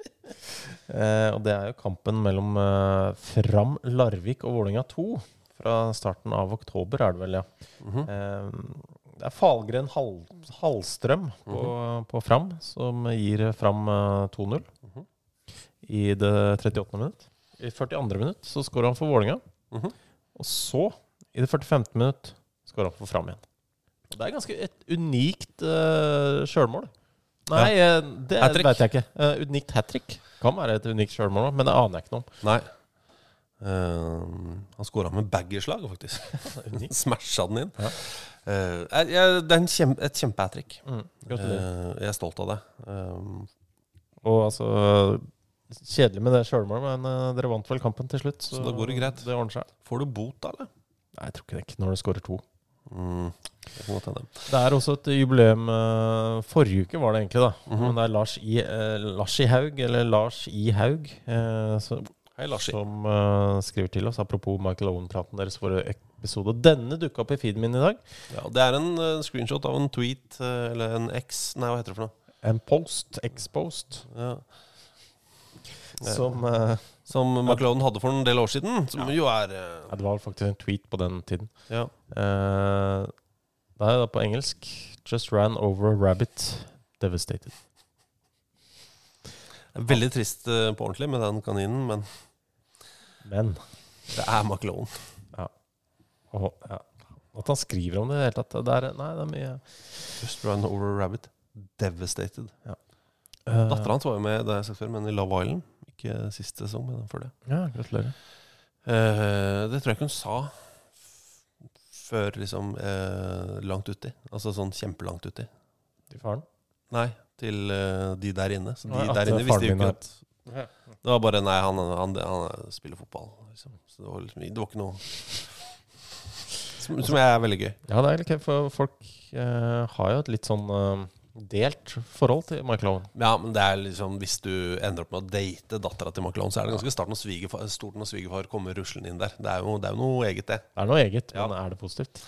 Eh, og det er jo kampen mellom eh, Fram, Larvik og Vålerenga 2. Fra starten av oktober, er det vel, ja. Mhm. Eh, det er Falgren Hall, Hallstrøm på, på Fram som gir Fram eh, 2-0 Mhm. i det 38. minutt. I 42. minutt så skårer han for Vålerenga. Mhm. Og så, i det 45. minutt, skårer han for Fram igjen. Og det er ganske et unikt uh, sjølmål. Nei, ja. det vet jeg ikke. Uh, unikt hat trick. Kan være et unikt sjølmål, men det aner jeg ikke noe om. Nei. Uh, han skåra med baggerslag, faktisk. Smasha den inn. Ja. Uh, jeg- det er kjem, et kjempehattrick. Mm, gratulerer. Eh, jeg er stolt av det. Og altså Kjedelig med det sjølmålet, men dere vant vel kampen til slutt. Så da går det greit. Det ordner seg. får du bot, da, eller? Nei, jeg tror ikke det. Når du skårer to. Mm, det er også et jubileum eh, Forrige uke var det egentlig, da. Mhm. Men det er Lars I, eh, Lars I Haug, eller Lars I Haug, eh, så, Hei, Larsi. som eh, skriver til oss apropos Michael Owen-praten deres forrige episode. Denne dukka opp i feeden min i dag. Ja, det er en uh, screenshot av en tweet, eh, eller en X Nei, hva heter det for noe? En post, X-post, Ja. som eh, Som McLaren hadde for en del år siden. Som jo er eh, ja, Det var faktisk en tweet på den tiden. Ja. Uh, det er da på engelsk Just ran over a rabbit. Devastated. Veldig trist eh, på ordentlig med den kaninen, men Men det er McLone. Ja. Oh, ja. At han skriver om det i det hele tatt. Det er, nei, det er mye Just run over a rabbit. Devastated. Ja. Dattera hans var jo med det jeg sagt før, men i Love Island. Ikke siste sesong, men før det. Ja, gratulerer. Eh, det tror jeg ikke hun sa før liksom eh, langt uti. Altså sånn kjempelangt uti. Til faren? Nei, til eh, de der inne. Så de Nei, der inne visste jo ikke at Det var bare Nei, han, han, han spiller fotball. Liksom. Så det var, liksom, det var ikke noe som, som er veldig gøy. Ja, det er litt gøy, for folk eh, har jo et litt sånn eh, delt forhold til Michael Owen. Ja, men det er liksom Hvis du ender opp med å date dattera til Macron, så er det ganske starten når svigerfar, stort når svigerfar kommer ruslende inn der. Det er jo, det er jo noe eget, det. Det er noe eget, Ja. men er det positivt?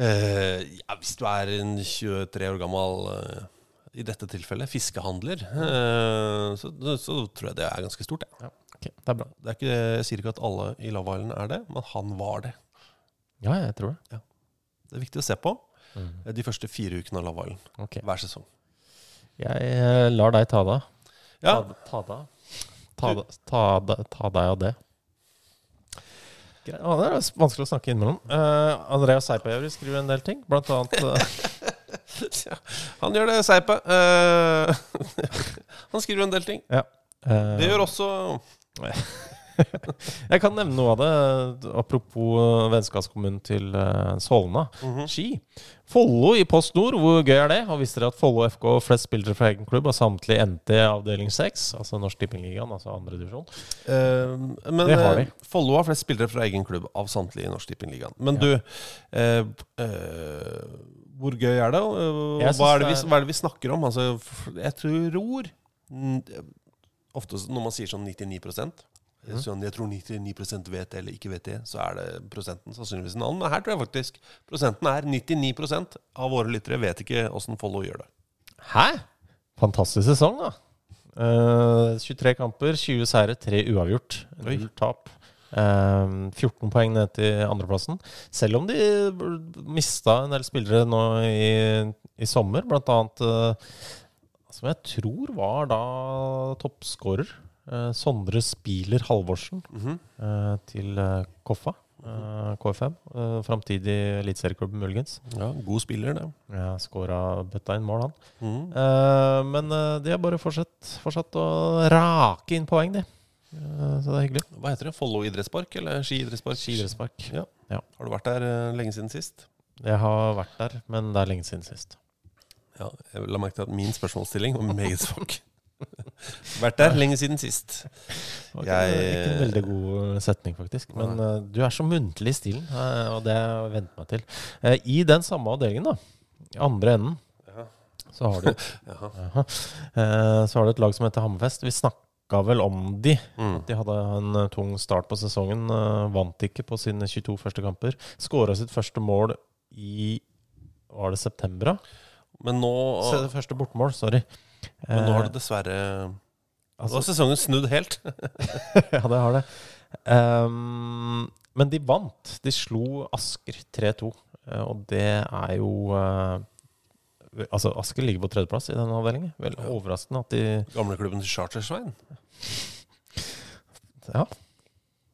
Eh, ja, hvis du er en 23 år gammel uh, i dette tilfellet fiskehandler, uh, så, så tror jeg det er ganske stort. Ja. Ja, ok, det er bra. Det er ikke, jeg sier ikke at alle i Love Island er det, men han var det. Ja, jeg tror det. Det er viktig å se på Mm. eh, de første fire ukene av Love Island Ok. hver sesong. Jeg eh, lar deg ta deg. Ja, Ta, ta. Ta, ta, deg- ta deg av det. Greit. Det er vanskelig å snakke innimellom. Uh, Andreas Seipajevri skriver en del ting, blant annet eh, han gjør det, Seipa. Uh, han skriver en del ting. ja. Eh, Det gjør også Jeg kan nevne noe av det. Apropos eh, vennskapskommunen til Solna, Solna. -hmm. Ski. Follo i Post Nord, hvor gøy er det? Og visste dere at Follo FK flest spillere fra egen klubb har samtlige NT avdeling 6? Altså Norsk Tippingligaen, altså andredivisjon. Uh, men Det har de. eh, Follo har flest spillere fra egen klubb av samtlige i Norsk Tippingligaen. Men du, uh, uh, hvor gøy er det? Eh, Hva er, det vi, hva er det vi snakker om? Altså, jeg tror ord Ofte når man sier sånn 99 Sånn, Jeg tror 99 vet det eller ikke vet det, så er det prosenten sannsynligvis en annen. Men her tror jeg faktisk prosenten er 99% av våre lyttere vet ikke åssen Follo gjør det. Hæ? Fantastisk sesong, da. Uh, 23 kamper, 20 seire, 3 uavgjort. Null tap. Uh, 14 poeng ned til andreplassen. Selv om de mista en del spillere nå i, i sommer, blant annet uh, som jeg tror var da toppskårer. Eh, Sondre Spiler Halvorsen mm -hmm. til eh, Koffa. KFM. Framtidig eliteserieklubb, muligens. Ja, God spiller, det. Ja, Skåra bøtta inn mål, han. Mm. Men de har bare fortsatt, fortsatt å rake inn poeng, de. Så det er hyggelig. Hva heter det? Follo idrettspark eller Ski idrettspark? Skiidrettspark. Ja. Ja. Har du vært der lenge siden sist? Jeg har vært der, men det er lenge siden sist. Ja, jeg la merke til at min spørsmålsstilling var meget svak. Vært der lenge siden sist. Okay, Jeg- ikke, en veldig god setning, faktisk. Men uh, du er så muntlig i stilen, uh, og det venter meg til. Uh, I den samme avdelingen, da, i andre enden, ja. så har du. Eh, Så har du et lag som heter Hammerfest. Vi snakka vel om de. Mm. At de hadde en eh, tung start på sesongen. eh, Vant ikke på sine 22 første kamper. Skåra sitt første mål i Var det september, da? Men nå, Se, det første bortemål, sorry. Men nå har Eh, det dessverre Nå altså- har sesongen snudd helt. ja, det har det. Um, men de vant. De slo Asker 3-2. eh, og det er jo uh, Altså, Asker ligger på tredjeplass i denne avdelingen. Vel overraskende at de Gamleklubben til Chartersveien. Ja,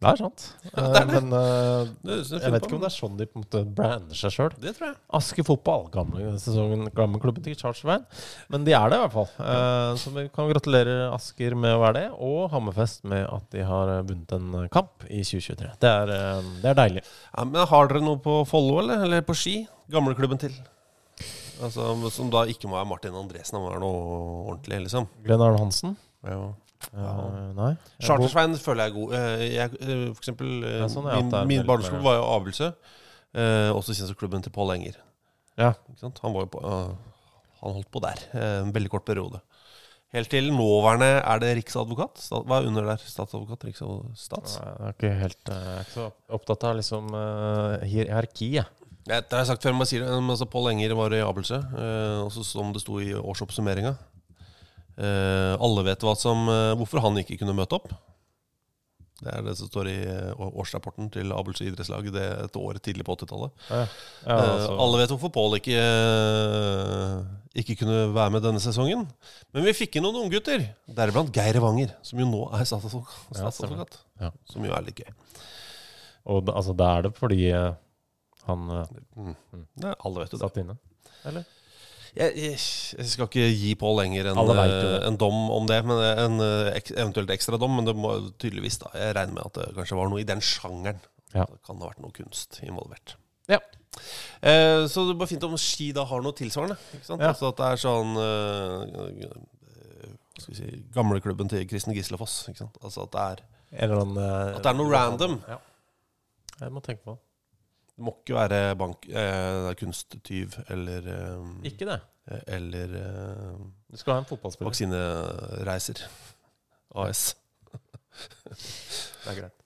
det er sant. Ja, det er Eh, det. Men uh, Det, det, jeg vet ikke om det er sånn de på en måte brander seg sjøl. Det tror jeg. Asker fotball, gamle sesongen, gamle klubben til Chartersveien. Men de er det i hvert fall. Uh, så vi kan gratulere Asker med å være det, og Hammerfest med at de har eh, vunnet en kamp i 2023. Det er, uh, det er deilig. Ja, men Har dere noe på Follo, eller? Eller på ski? Gamleklubben til. Altså, Som da ikke må være Martin Andresen, han må være noe ordentlig, liksom. Glenn Arne Hansen? Ja. Eh, nei. Chartersveien føler jeg er god. Eh, Jeg, eh, for eksempel, Ja, sånn, min, min barneskole var jo Abelsø. Uh, også kjent som klubben til Pål Enger. Ja. Ikke sant? Han, var jo på, uh, han holdt på der en veldig kort periode. Helt til nåværende er det riksadvokat. Stat, Hva er under der? Statsadvokat? Riksadvokat? Stats? Jeg er ikke helt jeg er ikke så opptatt av liksom hierarki, jeg. Ja, det har jeg sagt før, men jeg sier det. Men Altså, Pål Enger var i Abelsø, eh, og som det sto i årsoppsummeringa. Eh, alle vet hva som, eh, hvorfor han ikke kunne møte opp. Det er det som står i eh, årsrapporten til Abels idrettslag det et år tidlig på 80-tallet. Ja, ja, altså- alle vet hvorfor Pål ikke, ikke kunne være med denne sesongen. Men vi fikk inn noen unggutter, deriblant Geir Evanger, som jo nå er statsadvokat. Ja. Som jo er litt gøy. Og da, altså, da er det fordi Han mm. Mm. Det, alle vet jo det. satt inne. Eller? Jeg, jeg, skal ikke gi på lenger en, det. eh, en dom om det, men en eh, ek, eventuelt ekstra dom. Men det må tydeligvis da Jeg regner med at det kanskje var noe i den sjangeren. Ja. Det kan ha vært noe kunst involvert. Ja. Eh, så det er bare fint om ski da har noe tilsvarende. Ikke sant? Ja. Altså at det er sånn eh, Hva skal vi si Gamleklubben til Kristen Gislefoss. Ikke sant? Altså at det er En eller annen eh, At det er noe random. Ja. Jeg må tenke på det. Det må ikke være bank, eh, kunsttyv eller eh, Ikke det. eh, Eller eh, Du skal ha en fotballspiller. Vaksinereiser AS. Det er greit.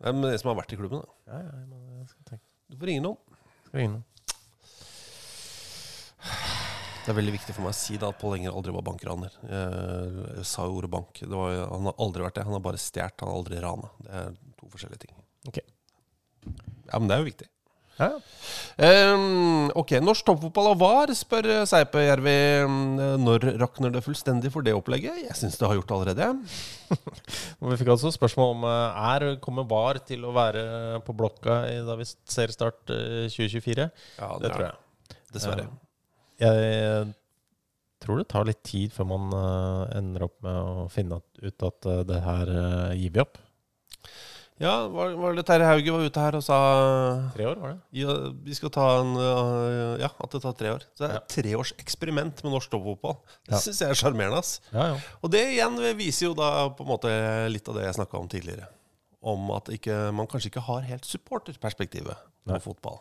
Det er det som har vært i klubben. Da. Ja, ja, jeg, må, jeg skal tenke. Du får ringe noen. Skal ringe noen. Det er veldig viktig for meg å si da at Pål Enger aldri var bankraner. Jeg sa jo ordet bank. Det var, han har aldri vært det. Han har bare stjålet, han har aldri rana. Det er to forskjellige ting. Ok. Ja, men det er jo viktig. Ja, Um, ok, Norsk toppfotball og VAR, spør Seipe Jervi. eh, Når rakner det fullstendig for det opplegget? Jeg syns det har gjort det allerede. Vi fikk altså spørsmål om eh, er kommer VAR til å være på blokka i, da vi ser start eh, 2024. Ja, Det tror jeg. Dessverre. Eh, Jeg tror det tar litt tid før man eh, ender opp med å finne ut at eh, det her eh, gir vi opp. Ja, var, var det Terje Hauge var ute her og sa Tre år, var det? ja, vi skal ta en øh, Ja, at det tar tre år. Så det er et treårseksperiment med norsk toppfotball. Det Ja. syns jeg er sjarmerende. Ja, ja. Og det igjen viser jo da på en måte litt av det jeg snakka om tidligere. Om at ikke, man kanskje ikke har helt supporterperspektivet på fotball.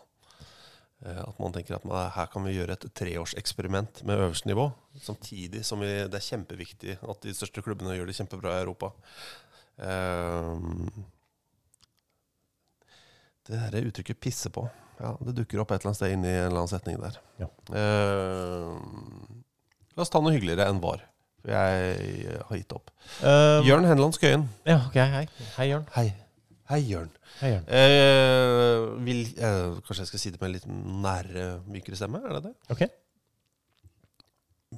Eh, At man tenker at man, her kan vi gjøre et treårseksperiment med øverste nivå. Samtidig som vi, det er kjempeviktig at de største klubbene gjør det kjempebra i Europa. Eh, det der uttrykket 'pisse på' ja, det dukker opp et eller annet sted inni en eller annen setning der. Ja. Eh, la oss ta noe hyggeligere enn var. For jeg har gitt opp. Eh, Jørn Henland Skøyen. Ja, ok, hei. Hei, Jørn. Hei. Hei, Jørn. Hei, Jørn. Eh, vil, eh, kanskje jeg skal si det med en litt nærere, mykere stemme? Er det det? Ok.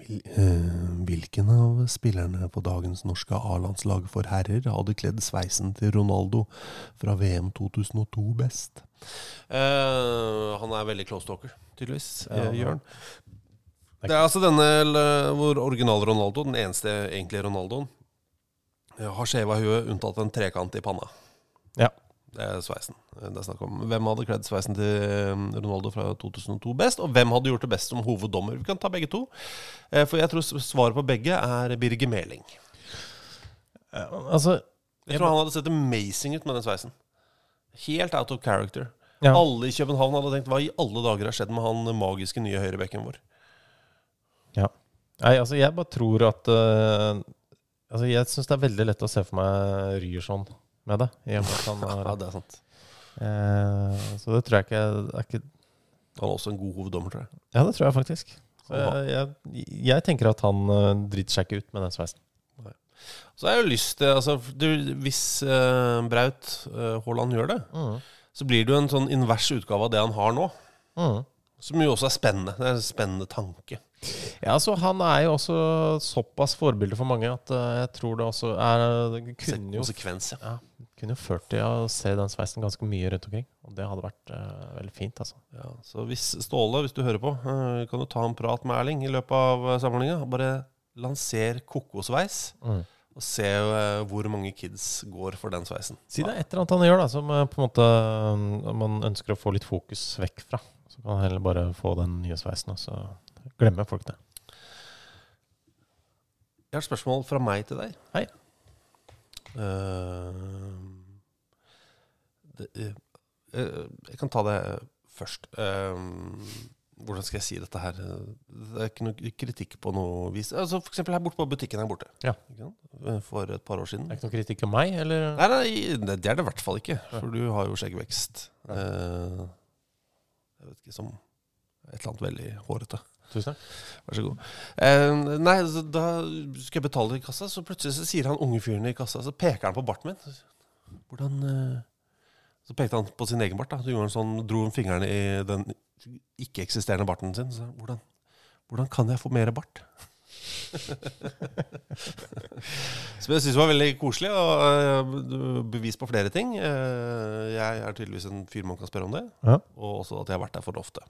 Eh, hvilken av spillerne på dagens norske A-landslag for herrer hadde kledd sveisen til Ronaldo fra VM 2002 best? Uh, han er veldig close talker, tydeligvis. Ja, eh. Jørn. Det er altså denne hvor original Ronaldo, den eneste egentlige Ronaldoen, har skjeva huet unntatt en trekant i panna. Ja. Det er sveisen det er snakk om. Hvem hadde kledd sveisen til eh, Ronaldo fra 2002 best, og hvem hadde gjort det best som hoveddommer? Vi kan ta begge to. Eh, For jeg tror svaret på begge er Birger Meling. Eh, altså Jeg tror han hadde sett amazing ut med den sveisen. Helt out of character. Ja. Alle i København hadde tenkt hva i alle dager har skjedd med han magiske nye høyrebekken vår? Ja. Nei, altså, jeg bare tror at uh, Altså, jeg syns det er veldig lett å se for meg Ryerson med det. I og med at han Ja, det er sant. eh, så det tror jeg ikke, er ikke Han er også en god hoveddommer, tror jeg. Ja, det tror jeg faktisk. Så jeg, jeg, jeg tenker at han uh, driter seg ikke ut med den sveisen. Så har jeg jo lyst til altså, du, Hvis uh, Braut eh, Haaland gjør det, Mm. så blir det jo en sånn invers utgave av det han har nå. Mm. Som jo også er spennende. Det er en spennende tanke. Ja, så Han er jo også såpass forbilde for mange at jeg tror det også er det kunne jo, Konsekvens, ja. ja, kunne jo ført til å se den sveisen ganske mye rundt omkring. Og det hadde vært uh, veldig fint, altså. Ja, så hvis Ståle, hvis du hører på, uh, kan du ta en prat med Erling i løpet av eh, samlinga. Bare lanser kokosveis, Mm. og se uh, hvor mange kids går for den sveisen. Si det er et eller annet han gjør da som på en måte eh, man ønsker å få litt fokus vekk fra. Så kan han heller bare få den nye sveisen, og så glemmer folk det. Jeg har et spørsmål fra meg til deg. Hei. Eh, det, eh, jeg kan ta det først. Uh, hvordan skal jeg si dette her? Det er ikke noe kritikk på noe vis. Altså for eksempel her borte på butikken her borte. Ja. For et par år siden. Det er ikke noe kritikk av meg, eller? Nei, nei, det er det i hvert fall ikke. For du har jo skjeggvekst. Jeg vet ikke, som et eller annet veldig hårete. Tusen takk. Vær så god. Eh, nei, da skal jeg betale i kassa, så plutselig så sier han unge fyren i kassa, så peker han på barten min. Hvordan eh, Så pekte han på sin egen bart. da Så gjorde han sånn, dro han fingrene i den ikke-eksisterende barten sin. Så, hvordan, hvordan kan jeg få mer bart? Som jeg syns var veldig koselig, og eh, bevis på flere ting. Eh, jeg er tydeligvis en fyr man kan spørre om det, Ja. og også at jeg har vært der for ofte.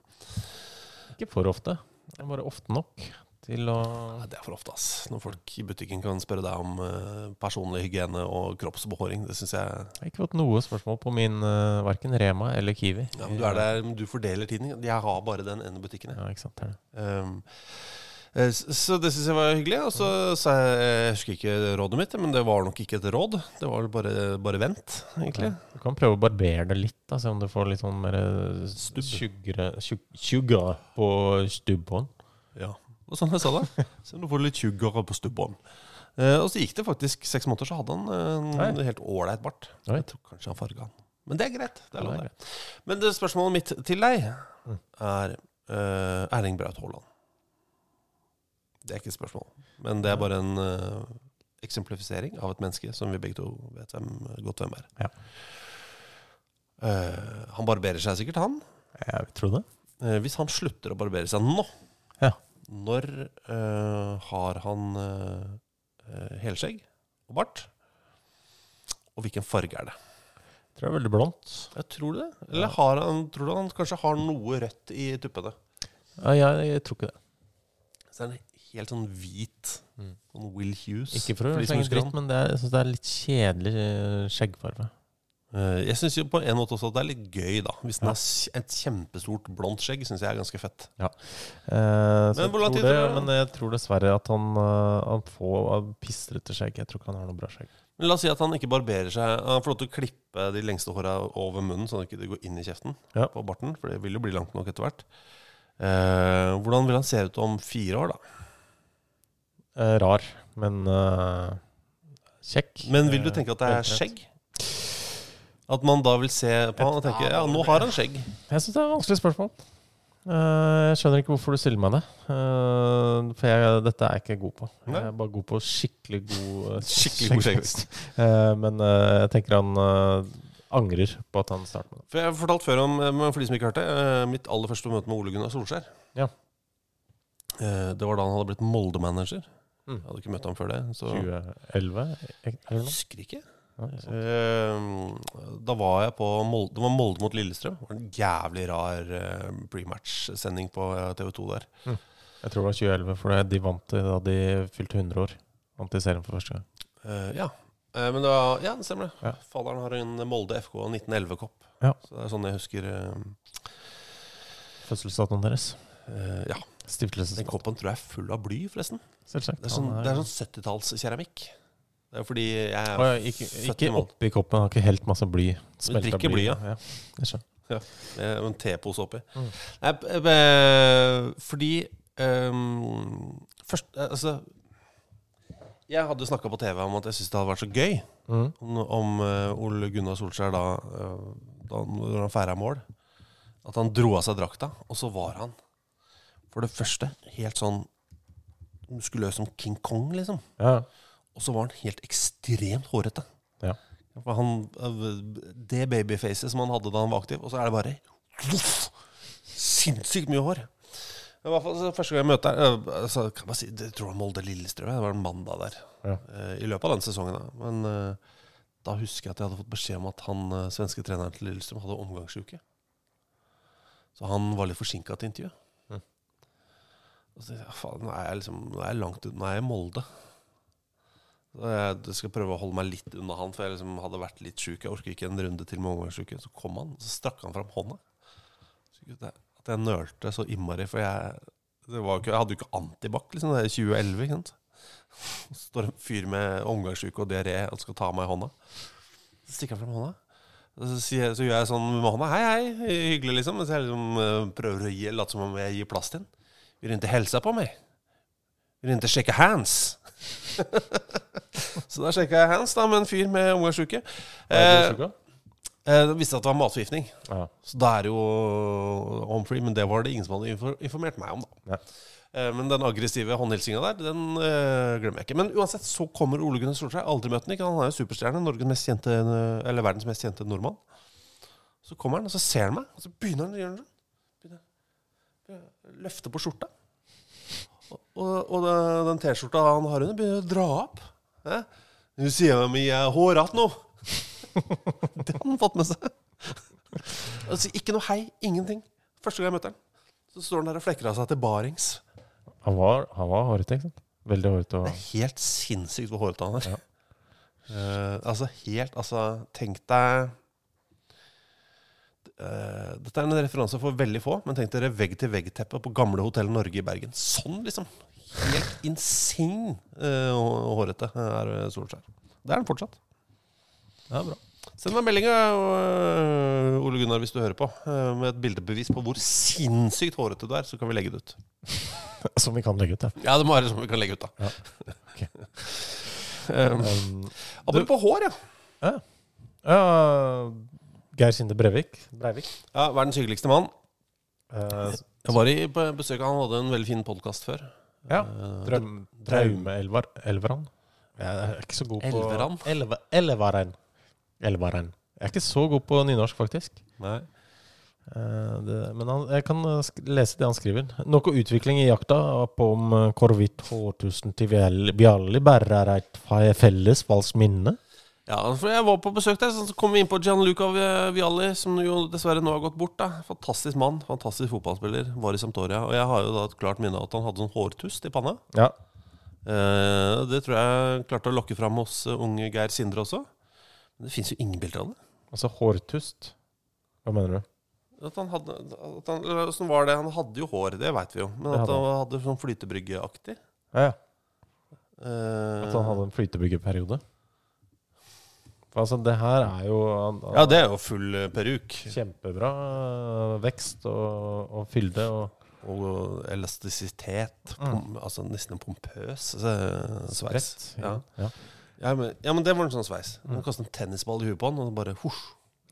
Ikke for ofte. Det er bare ofte nok til å Nei, det er for ofte, ass. Når folk i butikken kan spørre deg om uh, personlig hygiene og kroppsbehåring. Det syns jeg Jeg har ikke fått noe spørsmål på min uh, verken Rema eller Kiwi. ja, men Du er der, du fordeler tiden. Jeg har bare den ene butikken. jeg. Ja, ikke sant. Det er det. Um, eh, så det syns jeg var hyggelig. Og så sa jeg Jeg husker ikke rådet mitt, men det var nok ikke et råd. Det var bare, bare vent, egentlig. Du kan prøve å barbere det litt, da, se om du får litt sånn mer tjugg- tjugga på stubbånd. Ja, det var sånn jeg sa det. Se om du får litt tjuggere på stubbånd. Eh, og så gikk det faktisk seks måneder, så hadde han eh, en Nei. helt ålreit bart. Oi. Jeg tror kanskje han farga han. Men det er greit. Det er det er greit. Men det spørsmålet mitt til deg Mm. er uh, Erling Braut Haaland. Det er ikke et spørsmål, men det er bare en uh, eksemplifisering av et menneske som vi begge to vet hvem, godt hvem er. Ja. Uh, han barberer seg sikkert, han. Jeg tror det. Uh, hvis han slutter å barbere seg nå, Ja. når har han helskjegg og bart? Og hvilken farge er det? Jeg tror det er veldig blondt. Jeg tror det. Eller har han, tror du han kanskje har noe rødt i tuppene? Ja, jeg, jeg tror ikke det. Så er han helt sånn hvit. Sånn Will Hughes. Ikke for å slenge dritt, men det er, jeg synes det er litt kjedelig eh, skjeggfarge. Eh, jeg syns på en måte også at det er litt gøy, da. Hvis den Ja. har et kjempestort blondt skjegg, syns jeg er ganske fett. Ja. Eh, Men jeg tror det, det? Men jeg tror dessverre at han, eh, han får av pistrete skjegg. Jeg tror ikke han har noe bra skjegg. Men la oss si at han ikke barberer seg. Han får lov til å klippe de lengste håra over munnen, sånn at det ikke går inn i kjeften Ja. på barten. For det vil jo bli langt nok etter hvert. Eh, hvordan vil han se ut om fire år, da? Eh, rar, men eh, kjekk. Men vil du Eh, tenke at det er skjegg? At man da vil se på han og tenke ja, nå har han skjegg. Jeg syns det er et vanskelig spørsmål. Eh, jeg skjønner ikke hvorfor du stiller meg det. Eh, for jeg, dette er jeg ikke god på. Nei. Jeg er bare god på skikkelig god eh, Skikkelig god skjeggvekst. Eh, men eh, jeg tenker han eh, angrer på at han starter med det. For Jeg har fortalt før om, eh, men for de som ikke hørte, eh, mitt aller første møte med Ole Gunnar Solskjær. Ja. Eh, Det var da han hadde blitt Molde-manager. Mm. Jeg hadde ikke møtt ham før det. Så 2011 jeg husker ikke. Ja. Eh, Da var jeg på Molde, Det var Molde mot Lillestrøm. Det var en jævlig rar eh, prematch-sending på TV 2 der. Jeg tror det var 2011, for de vant det da de fylte 100 år. Vant i serien for første gang. Eh, ja. Eh, men det var, ja, det stemmer. det. Ja. Faderen har en Molde FK 1911-kopp. Ja. Så det er sånn jeg husker eh, Fødselsdatoen deres. eh, Ja. Den koppen tror jeg er full av bly, forresten. Selvsagt. Det er sånn, er sånn 70-tallskeramikk. Det er fordi jeg er Å, ja, ikke, oppi koppen, har ikke helt masse bly. Smelta drikker bly, ja. ja. Jeg skjønner. med en tepose oppi. Mm. Nei, b- fordi um, Først eh, Altså Jeg hadde snakka på TV om at jeg syntes det hadde vært så gøy Mm. om, om eh, Ole Gunnar Solskjær da, eh, da når han feira mål, at han dro av seg drakta, og så var han for det første helt sånn muskuløs som King Kong, liksom. Ja. Og så var han helt ekstremt hårete. Ja. For han, det babyfacet som han hadde da han var aktiv, og så er det bare uff, sinnssykt mye hår. I hvert fall så Første gang jeg møtte ham altså, kan man si, Jeg tror han Molde Lillestrøm. Det var en mandag der. Ja. eh, I løpet av den sesongen. Da. Men eh, da husker jeg at jeg hadde fått beskjed om at han eh, svenske treneren til Lillestrøm hadde omgangsuke. Så han var litt forsinka til intervjuet. Og så tenkte jeg, faen, nå er jeg liksom Nå er jeg langt ut, nå er jeg i Molde. Så jeg skal prøve å holde meg litt unna han, for jeg liksom hadde vært litt sjuk. Jeg orker ikke en runde til med omgangsuke. Så kom han, og så strakk han fram hånda. At jeg nølte så innmari, for jeg ikke, Jeg hadde jo ikke antibac liksom, er 2011. ikke sant? Så står en fyr med omgangsuke og diaré og skal ta meg i hånda. Så stikker han fram hånda. Så, sier, så gjør jeg sånn med hånda. Hei, hei. Hyggelig, liksom. Mens jeg liksom eh, prøver å gi, late som om jeg gir plass til den. Vil du inte hälsa på meg? Vill du inte sjekke hands? så da sjekka jeg hands da med en fyr med omgangsuke. Eh, eh, det visste at det var matforgiftning. Aha. Så da er det jo home free, men det var det ingen som hadde informert meg om. da. Eh, Men den aggressive håndhilsinga der, den eh, glemmer jeg ikke. Men uansett så kommer Ole Gunnar Solskjær. Aldri møtt ham. Han er jo superstjerne. Norges mest kjente, eh, eller verdens mest kjente nordmann. Så kommer han, og så ser han meg, og så begynner han å gjøre å løfte på skjorta. Og, og, det- den T-skjorta han har under, begynner å dra opp. Nå Du sier meg jeg er hårete nå. det har han fått med seg. Altså, ikke noe hei, ingenting. Første gang jeg møtte han, så står han der og flekker av seg til barings. Han var, han var hårete, ikke sant? Veldig hårete. Det Og... er helt sinnssykt hvor hårete han er. Eh, altså helt Altså, tenk deg eh, Dette er en referanse for veldig få, men tenk dere vegg-til-vegg-teppet på gamle Hotell Norge i Bergen. Sånn, liksom. Helt insane eh, hårete er eh, Solskjær. Det er han fortsatt. Det er bra. Send meg melding, uh, Ole Gunnar, hvis du hører på, uh, med et bildebevis på hvor sinnssykt hårete du er, så kan vi legge det ut. Som vi kan legge ut, ja. Ja, det må være som vi kan legge ut, da. Ja. Ok. Um, Um, apropos hår, ja. ja. ja. Geir Sinde Brevik. Breivik. ja. Verdens hyggeligste mann. Uh, Jeg var i, på besøk Han hadde en veldig fin podkast før. ja. Eh, Drøm, Draume-Elvar Elveran. Jeg er ikke så god på Elveran? Elve, Elvaren. Elvaren. Jeg er ikke så god på nynorsk, faktisk. Nei. Eh, det, men han, jeg kan lese det han skriver. Noe utvikling i jakta på om hvorvidt hårtusen til Bjall- Bjalli bare er et felles falskt minne. Ja, for Jeg var på besøk der, så kom vi inn på Gianluca Vi- Vialli, som jo dessverre nå har gått bort. da Fantastisk mann, fantastisk fotballspiller. Var i Sampdoria. Og jeg har jo da et klart minne av at han hadde sånn hårtust i panna. Ja. Eh, det tror jeg klarte å lokke fram hos eh, unge Geir Sindre også. Men det fins jo ingen bilder av det. Altså hårtust. Hva mener du? At han hadde, at han, eller Hvordan var det? Han hadde jo hår, det veit vi jo. Men at han hadde sånn flytebryggeaktig. Ja, ja. Eh, At han hadde en flytebyggeperiode. Altså, det her er jo han, han, Ja, det er jo full eh, peruk. Kjempebra eh, vekst og, og fylde. Og Og elastisitet. Pom, altså nesten en pompøs eh, sveis. Ja. ja. Ja, men, ja, men det var en sånn sveis. Man kastet en tennisball i huet på han, og bare husj.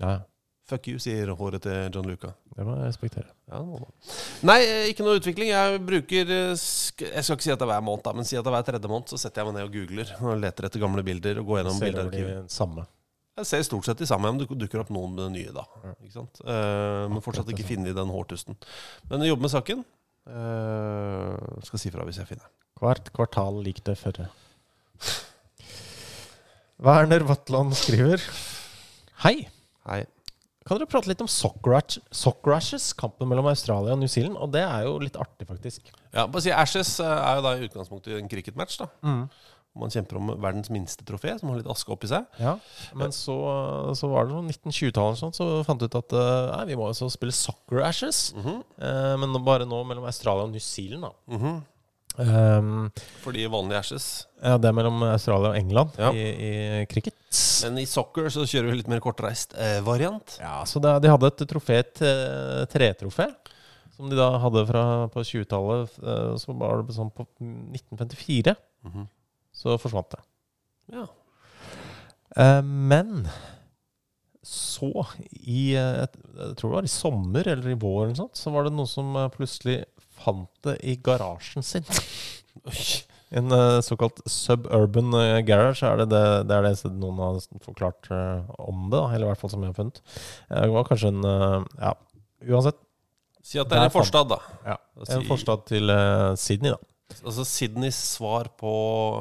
ja, Fuck you, sier håret til John Luca. det må jeg respektere. Ja, må. Nei, ikke noe utvikling. Jeg bruker Jeg skal ikke si at det er hver måned, men si at det er hver tredje måned. Så setter jeg meg ned og googler og leter etter gamle bilder og går gjennom bildearkivet. samme. Jeg ser stort sett de samme, men det dukker opp noen med det nye, da. Ikke sant? Uh, men fortsatt ikke funnet den hårtusten. Men jeg jobber med saken. Uh, skal si fra hvis jeg finner den. Hvert kvartal lik det førre. Werner Vatland skriver Hei. Hei. Kan dere prate litt om Soccer Rashes, kampen mellom Australia og New Zealand? Og det er jo litt artig, faktisk. Ja, bare si Ashes eh, er jo da i utgangspunktet en cricketmatch. da Man kjemper om verdens minste trofé, som har litt aske oppi seg. Ja, Men så, så var det sånn 1920-tallet sånn, så fant vi ut at eh, nei, vi må også spille Soccer Ashes. Eh, men bare nå mellom Australia og New Zealand, da. Mhm. Um, Fordi vanlige Ashes. ja, det er mellom Australia og England Ja. i, i cricket. Men i soccer så kjører vi litt mer kortreist eh, variant. Ja, så det, De hadde et trofé, et eh, tretrofé, som de da hadde fra på 20-tallet. eh, Så var det sånn på 1954. Mhm. Så forsvant det. Ja. Eh, men så, i eh, et, Jeg tror det var i sommer eller i vår, eller sånt, så var det noen som eh, plutselig fant det i garasjen sin. En eh, såkalt suburban garage er det, det, det er det noen har forklart om det, eller i hvert fall som jeg har funnet. Det var kanskje en Ja, uansett. Si at det er en forstad, da. Ja, en forstad til Sydney, da. Altså Sydneys svar på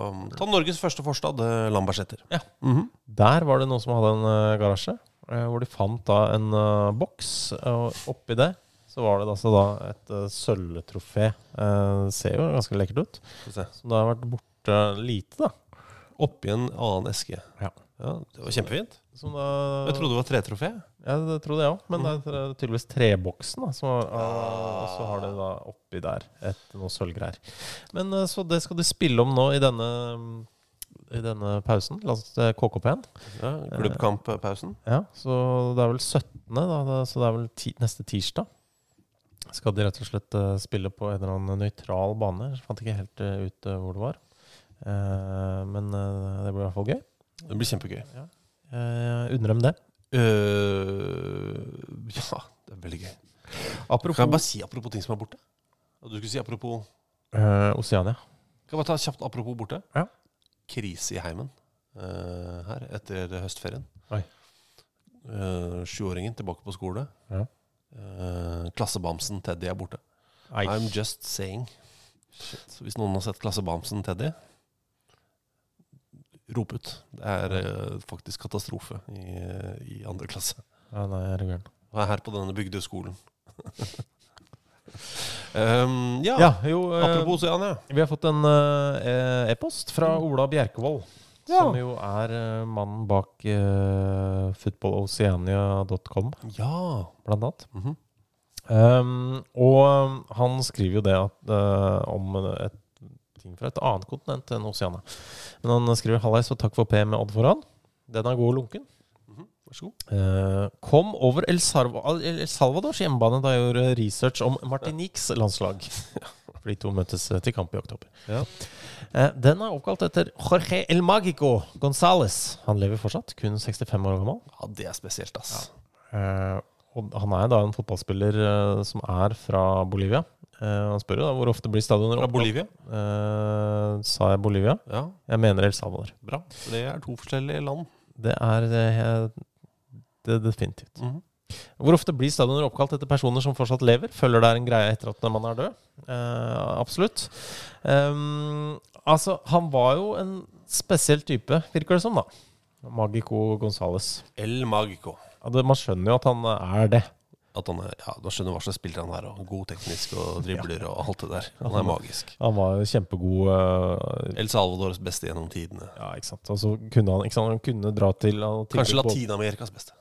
um, Ta Norges første forstad, eh, Lambertseter. Ja. Mhm. Der var det noen som hadde en uh, garasje, uh, hvor de fant da en uh, boks, og oppi det så var det altså da et uh, sølvtrofé. Ser jo ganske lekkert ut. Som da har vært borte lite, da. Oppi en annen eske. Ja. Det var kjempefint. Som da Jeg trodde det var tretrofé. Ja, det trodde òg. Men det er tydeligvis treboksen, da. Som var, og så har de da oppi der et, noe sølvgreier. Men eh, så det skal de spille om nå i denne i denne pausen. Eh, KKP-en. Ja, Klubbkamppausen. Ja, så det er vel 17., da, så det er vel ti, neste tirsdag. Skal de rett og slett eh, spille på en eller annen nøytral bane. Jeg fant ikke helt eh, ut eh, hvor det var. Eh, men eh, det blir i hvert fall gøy. Det blir kjempegøy. Ja. Jeg unner dem det. Øh, ja, det er veldig gøy. Apropos Kan jeg bare si apropos ting som er borte? Du skulle si apropos uh, Oceania. Kan jeg bare ta kjapt apropos borte? Ja. Krise i heimen uh, her etter høstferien. Oi. Sjuåringen tilbake på skole. Ja. Klassebamsen Teddy er borte. Ei. I'm just saying. Shit. Hvis noen har sett Klassebamsen Teddy, rop ut. Det er eh, faktisk katastrofe i, i andre klasse. Ja, nei, er du gæren. Og er her på denne bygdeskolen. um, ja. Ja, jo, eh, apropos Oceania. Vi har fått en eh, e-post fra Ola Bjerkevold. Ja. Som jo er eh, mannen bak uh, footballoceania.com, Ja. blant annet. Mhm. Um, og um, han skriver jo det at, eh, om et ting fra et annet kontinent enn Oceania. Men han skriver 'Hallais og takk for P med Odd foran'. Den er god og lunken. Vær så god. Eh, kom over El, Salva El Salvadors hjemmebane da jeg gjorde research om Martiniques landslag. For de to møtes eh, til kamp i oktober. Ja. Eh, den er oppkalt etter Jorge El Magico Gonzales. Han lever fortsatt, kun 65 år gammel. ja, det er spesielt, ass. Eh, og han er da en fotballspiller som er fra Bolivia. Eh, han spør jo da hvor ofte blir stadioner åpna. Bolivia? Eh, sa jeg Bolivia? Ja, Jeg mener El Salvador. bra. For det er to forskjellige land. Det er det, det er definitivt. Mhm. Hvor ofte blir stadioner oppkalt etter personer som fortsatt lever? Følger det er en greie etter at man er død? Eh, absolutt. Um, altså, han var jo en spesiell type, virker det som, da. Magico Gonzales. El Magico. Ja, det, man skjønner jo at han er det. At han er, ja, Da skjønner hva slags spiller han er. Og god teknisk og dribler og alt det der. Han er magisk. Han var kjempegod uh, El Salvadors beste gjennom tidene. Ja, ikke sant. Altså, kunne han, sant? han kunne dra til Kanskje Latin-Amerikas beste.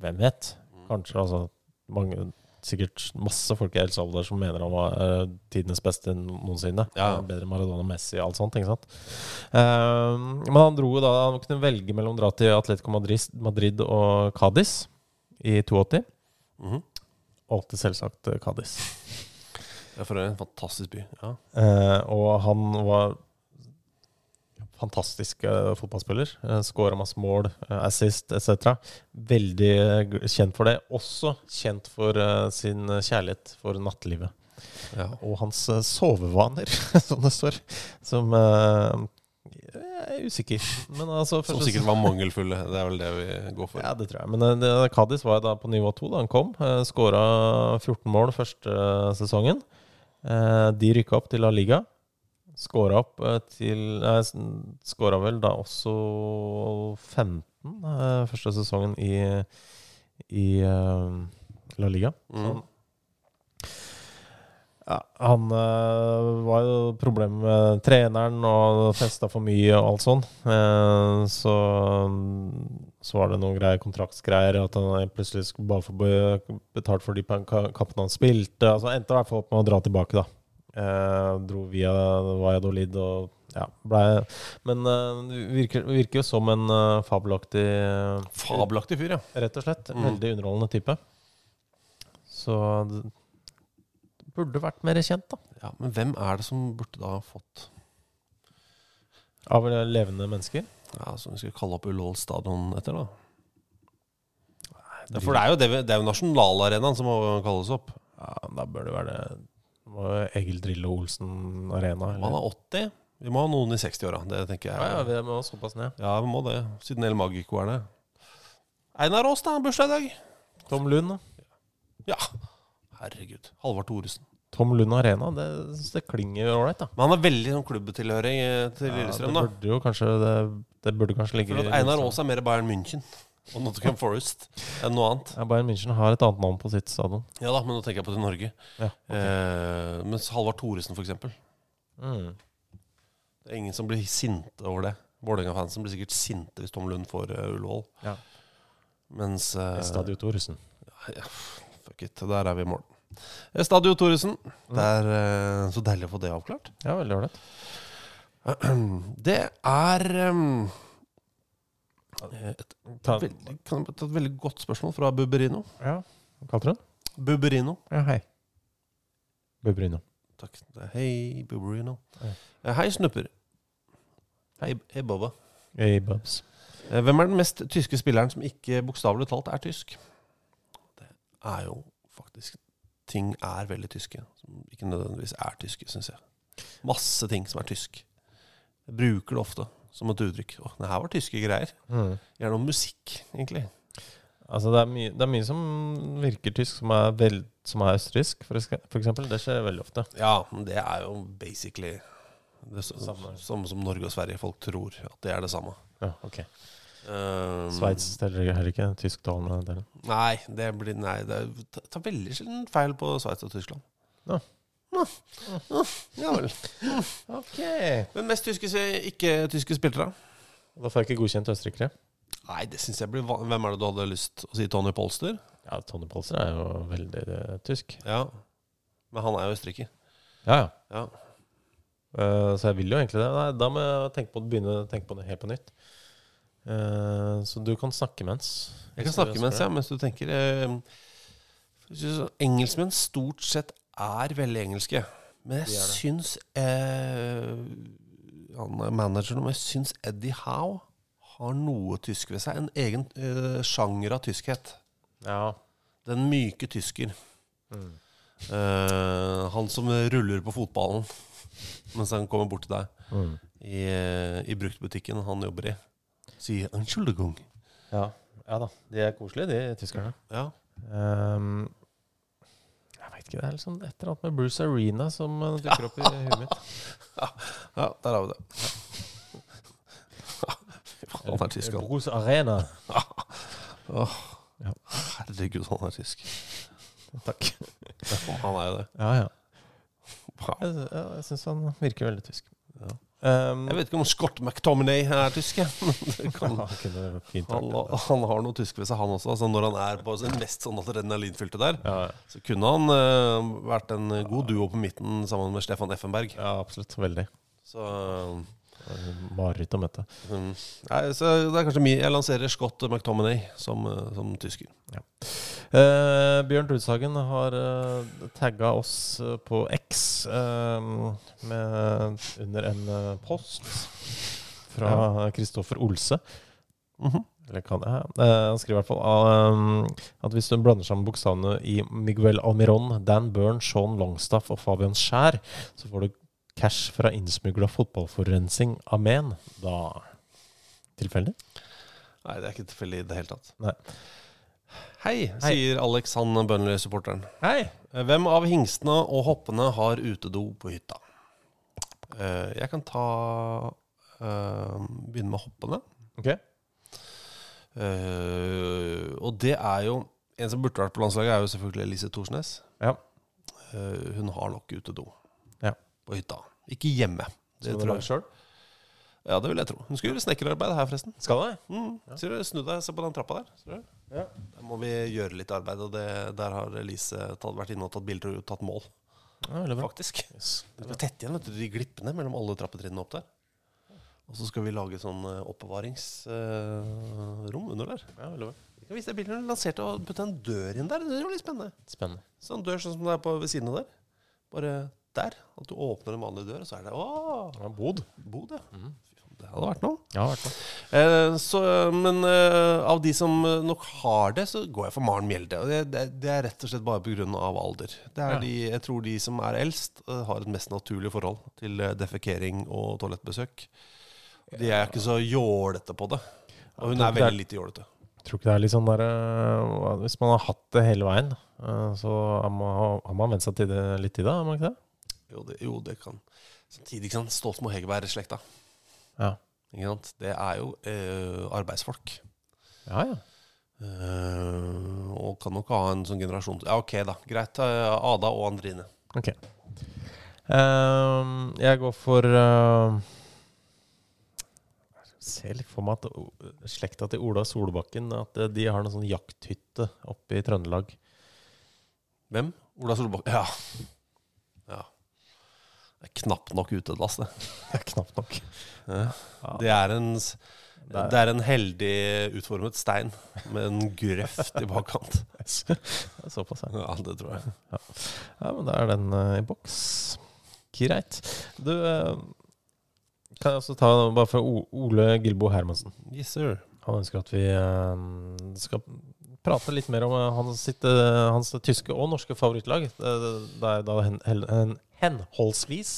Hvem vet? Kanskje, altså mange, Sikkert masse folk i El Salvador som mener han var uh, tidenes beste noensinne. Ja. Bedre Maradona, Messi og alt sånt. ikke sant? Uh, men han dro da Han kunne velge mellom å dra til Atletico Madrid, Madrid og Cádiz i 82. Mhm. til selvsagt Kadis. Ja, for det er en fantastisk by. Ja. Eh, og han var fantastisk eh, fotballspiller. Eh, Skåra masse mål, eh, assist etc. Veldig eh, kjent for det. Også kjent for eh, sin kjærlighet for nattelivet. Ja. Og hans eh, sovevaner, som det står. Som eh, Jeg er usikker. Men altså Som sikkert var mangelfulle. Det er vel det vi går for. ja, det tror jeg. Men Kadis det- Cádiz var da på nivå to da han kom. Uh, Skåra 14 mål første eh, sesongen. Eh, de rykka opp til La Liga. Skåra opp eh, til skåra vel da også 15 eh, første sesongen i, i eh, La Liga. Så Mm. Han, ja, han uh, var jo problemet med treneren og festa for mye og alt sånn. Uh, så, så var det noen greier, kontraktsgreier, at han plutselig skulle bare få betalt for de kampene han spilte. Altså Endte i hvert fall opp med å dra tilbake, da. Uh, dro via Valladolid og ja, blei Men det virker, virker jo som en fabelaktig Fabelaktig fyr, ja. Rett og slett. Mm. Veldig underholdende type. Så burde vært mer kjent, da. ja. Men hvem er det som burde da fått Av levende mennesker. Ja, Som vi skal kalle opp Ullevål stadion etter, da? For det er jo, det, det er jo nasjonalarenaen som må kalles opp. Ja, Da bør det være det må jo Egil Drillo Olsen Arena. Han er 80. Vi må ha noen i 60-åra. Det tenker jeg. Ja, ja, vi må såpass ned. Ja, vi må det. Siden El Magico er det. Einar Aas, da. Bursdag i dag. Tom Lund, da. Ja. Herregud. Halvard Thoresen. Tom Lund Arena, det, det klinger ålreit, da. Men han har veldig sånn klubbtilhøring eh, til Ja, Lillestrøm, det burde jo kanskje Det, det burde kanskje ligge For at Einar Aas er mer Bayern München og Nottingham Forest enn noe annet. Ja, Bayern München har et annet navn på sitt stadion. Ja da, men nå tenker jeg på til Norge. Ja, okay. eh, mens Halvard Thoresen, for eksempel. Mm. Det er ingen som blir sinte over det. Vålerenga-fansen blir sikkert sinte hvis Tom Lund får uh, Ullevål. Ja. Mens uh, Stadio Thoresen. ja, Fuck it. Der er vi i mål. Eh, Stadio Thoresen. Det er eh, så deilig å få det avklart. Ja, veldig ålreit. Det er um, et, Ta- veldig, kan jeg ta et veldig godt spørsmål fra Buberino. Ja, hva kalte du den? Buberino. Ja, hei. Buberino. Takk. Det er Hei, Buberino. Hei. Eh, Hei, Snupper. Hei, hei Bobba. Hey, Bubs. Eh, Hvem er den mest tyske spilleren som ikke bokstavelig talt er tysk? Er jo faktisk Ting er veldig tyske, som ikke nødvendigvis er tyske, syns jeg. Masse ting som er tysk. Jeg bruker det ofte som et uttrykk. Åh, det her var tyske greier. Mm. Gjerne om musikk, egentlig. Altså, det er, mye, det er mye som virker tysk, som er, vel, som er østerriksk, eksempel. Det skjer veldig ofte. Ja, men det er jo basically det samme som Norge og Sverige. Folk tror at det er det samme. Ja, ok. Um, Sveits teller heller ikke tysktalende delen. Nei, det blir Nei, det tar veldig sjelden feil på Sveits og Tyskland. Ja. Ja. Ja vel. Ok. Men mest tyske, ikke-tyske spillere? Da får jeg ikke godkjent østerrikere. Nei, det syns jeg blir Hvem er det du hadde lyst å si? Tony Polster? Ja, Tony Polster er jo veldig eh, tysk. Ja. Men han er jo østerriker. Ja, ja. Ja. Uh, så jeg vil jo egentlig det. Nei, da må jeg tenke på, å begynne å tenke på det helt på nytt. Eh, så du kan snakke mens. Jeg kan snakke mens, ja, mens du tenker. Eh, engelskmenn stort sett er veldig engelske. Men jeg De syns eh, Han er manageren, men jeg syns Eddie Howe har noe tysk ved seg. En egen eh, sjanger av tyskhet. Ja. Den myke tysker. Mm. Eh, han som ruller på fotballen mens han kommer bort til deg Mm. i, i bruktbutikken han jobber i. Sier 'Entschuldigung'. Ja. ja da. De er koselige, de tyskerne. Ja. Um, jeg veit ikke. Det er liksom et eller annet med Bruce Arena som eh, dukker opp i huet mitt. ja, der har vi det. Han er tysk, han. Bruce Arena. Åh. Herregud, han er tysk. Takk. Han er jo det. Ja, ja. Jeg, jeg syns han virker veldig tysk. Ja. Ehm, Jeg vet ikke om Scott McTominay er tysk. kan, han det. han har noe tysk ved seg, han også. Altså når han er på sin mest sånn adrenalinfylte der, Ja, ja. så kunne han uh, vært en god duo på midten sammen med Stefan Effenberg. ja, absolutt. Veldig. Så, eh, Mareritt om dette. mm, nei, så det er kanskje mye Jeg lanserer Scott McTominay som, eh, som tysker. Eh, Bjørn Trudsagen har eh, tagga oss eh, på X eh, med, under en eh, post fra Kristoffer Olse. Mhm. Eller kan jeg? Eh, han skriver i hvert fall at hvis du blander sammen bokstavene i Miguel Almiron, Dan Byrne, Sean Longstaff og Fabian Skjær, så får du cash fra innsmugla fotballforurensing Amen. Da Tilfeldig? Nei, det er ikke tilfeldig i det hele tatt. Nei. Hei, sier Alex, han Burnley-supporteren. Hei! Hvem av hingstene og hoppene har utedo på hytta? Eh, Jeg kan ta eh, Begynne med hoppene. Ok. Eh, og det er jo En som burde vært på landslaget, er jo selvfølgelig Elise Thorsnes. Ja. Eh, hun har nok utedo. På hytta. Ikke hjemme. Det tror jeg. sjøl? Ja, det vil jeg tro. Hun skal gjøre snekkerarbeid her, forresten. Skal det? Mm. Ser du, Snu deg, se på den trappa der. Ser du? Ja. Der må vi gjøre litt arbeid, og det, der har Elise tatt, vært inne og tatt bilder og tatt mål. Ja. Faktisk. Yes. Det skal tette igjen vet du, de glippene mellom alle trappetrinnene opp der. Og så skal vi lage sånn eh, oppbevaringsrom under der. Ja, veldig bra. Vi kan vise deg du lanserte og putte en dør inn der. Det er jo litt spennende. Spennende. Sånn dør sånn som det er på ved siden av der. Bare der. At du åpner en vanlig dør, og så er det Åh! Ja, bod. Bod, ja. Mm. Det hadde vært noe. Ja, vært noe. Eh, så, men eh, av de som eh, nok har det, så går jeg for Maren Mjelde. Og det, det, det er rett og slett bare pga. alder. Det er Ja. de, jeg tror de som er eldst, eh, har et mest naturlig forhold til eh, defekering og toalettbesøk. De er ikke så jålete på det. Og hun er er- veldig lite jålete. Tror ikke det er litt sånn der Hvis man har hatt det hele veien, så har man, har man vent seg til det litt i det, har man ikke det? Jo, det, jo, det kan Samtidig, ikke sant, Stolsmo Hegerberg-slekta. Ja. Ikke sant? Det er jo eh, arbeidsfolk. Ja, ja. Eh, og kan nok ha en sånn generasjon Ja, ok, da. Greit. eh, Ada og Andrine. Ok. Um, jeg går for uh, Se litt for meg at slekta til Ola Solbakken At eh, de har noen sånn jakthytte oppe i Trøndelag. Hvem? Ola Solbakken? Ja. Det er knapt nok utedass, det. Det er knapt nok. Ja. Ja. Det, er en, Det er- en heldig utformet stein med en grøft i bakkant. Det er Såpass, ja. Ja, det tror jeg. Ja, men da er den eh, i boks. Greit. Du, eh, kan jeg også ta bare for Ole Gilbo Hermansen. Yes, sir. Han ønsker at vi eh, skal prate litt mer om hans, sitt, hans tyske og norske favorittlag. Det, det er da en hen, hen, henholdsvis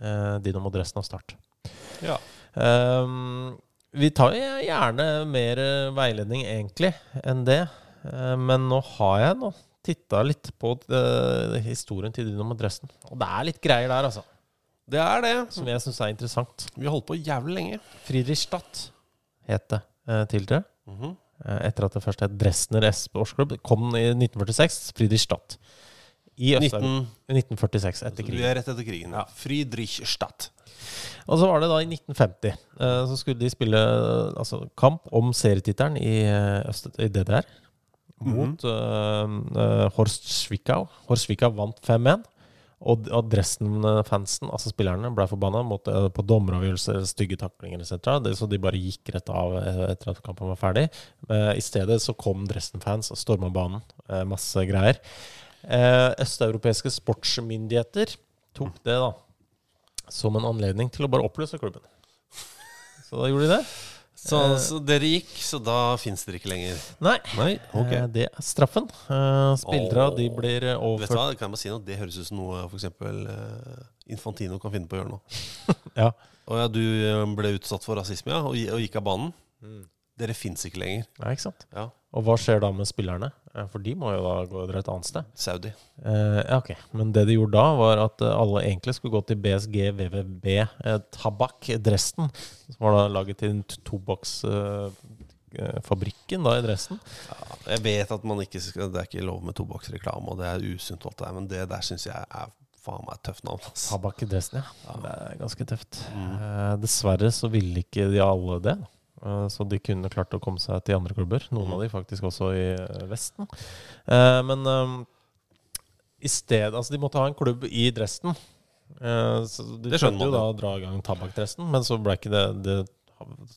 eh, Dinamo Dresden og Start. Ja. Um, Vi tar gjerne mer eh, veiledning, egentlig, enn det. Men nå har jeg nå titta litt på historien til Dinamo Dresden. Og det er litt greier der, altså. Det er det. Som jeg syns er interessant. Vi holdt på jævlig lenge. Friedrichstadt het det tidligere. Mhm. Eh, Etter at det først het Dresdner Sportsklubb. Kom i 1946. Friedrichstadt. I Øst-Europa. 1946, etter krigen. er rett etter krigen. Ja. Friedrichstadt. Og så var det da i 1950. eh, Så skulle de spille eh, altså, kamp om serietittelen i, eh, i DDR. Mot eh, uh, Horst Schwickau. Horst Schwickau vant 5-1. Og, og Dresden-fansen, altså spillerne, ble forbanna på dommeravgjørelser, stygge taklinger etc. Så de bare gikk rett av etter at kampen var ferdig. I stedet så kom Dresden-fans og storma banen. Masse greier. Eh, østeuropeiske sportsmyndigheter tok det da som en anledning til å bare oppløse klubben. Så da gjorde de det. Så, Eh, så dere gikk, så da fins dere ikke lenger? Nei. Nei, Okay. Eh, Det er straffen. Eh, Spillere de blir overført Vet du hva, kan jeg bare si noe? Det høres ut som noe f.eks. Uh, Infantino kan finne på å gjøre nå. Ja. Og ja, du eh, ble utsatt for rasisme, ja, og, og gikk av banen. Mm. Dere fins ikke lenger. Nei, ikke sant? Ja. Og hva skjer da med spillerne? Eh, For de må jo da gå et annet sted. Saudi. Eh, ja, ok. Men det de gjorde da, var at eh, alle egentlig skulle gå til BSG VVB eh, Tabakk Dresden, som var da laget til tobakksfabrikken da i Dresden. Jeg vet at man ikke skal, det er ikke lov med tobakksreklame, og det er usunt, alt det der, men det der syns jeg er faen meg tøft navn. ass. Tabakk Dresden, ja. Det er ganske tøft. Mm. Eh, dessverre så ville ikke de alle det. da. Eh, så de kunne klart å komme seg til andre klubber. Noen Mm. av de faktisk også i eh, Vesten. Eh, men i stedet Altså, de måtte ha en klubb i Dresden. Så de Det skjønner jo da å dra i gang Tabakk Dresden, men så ble ikke det, det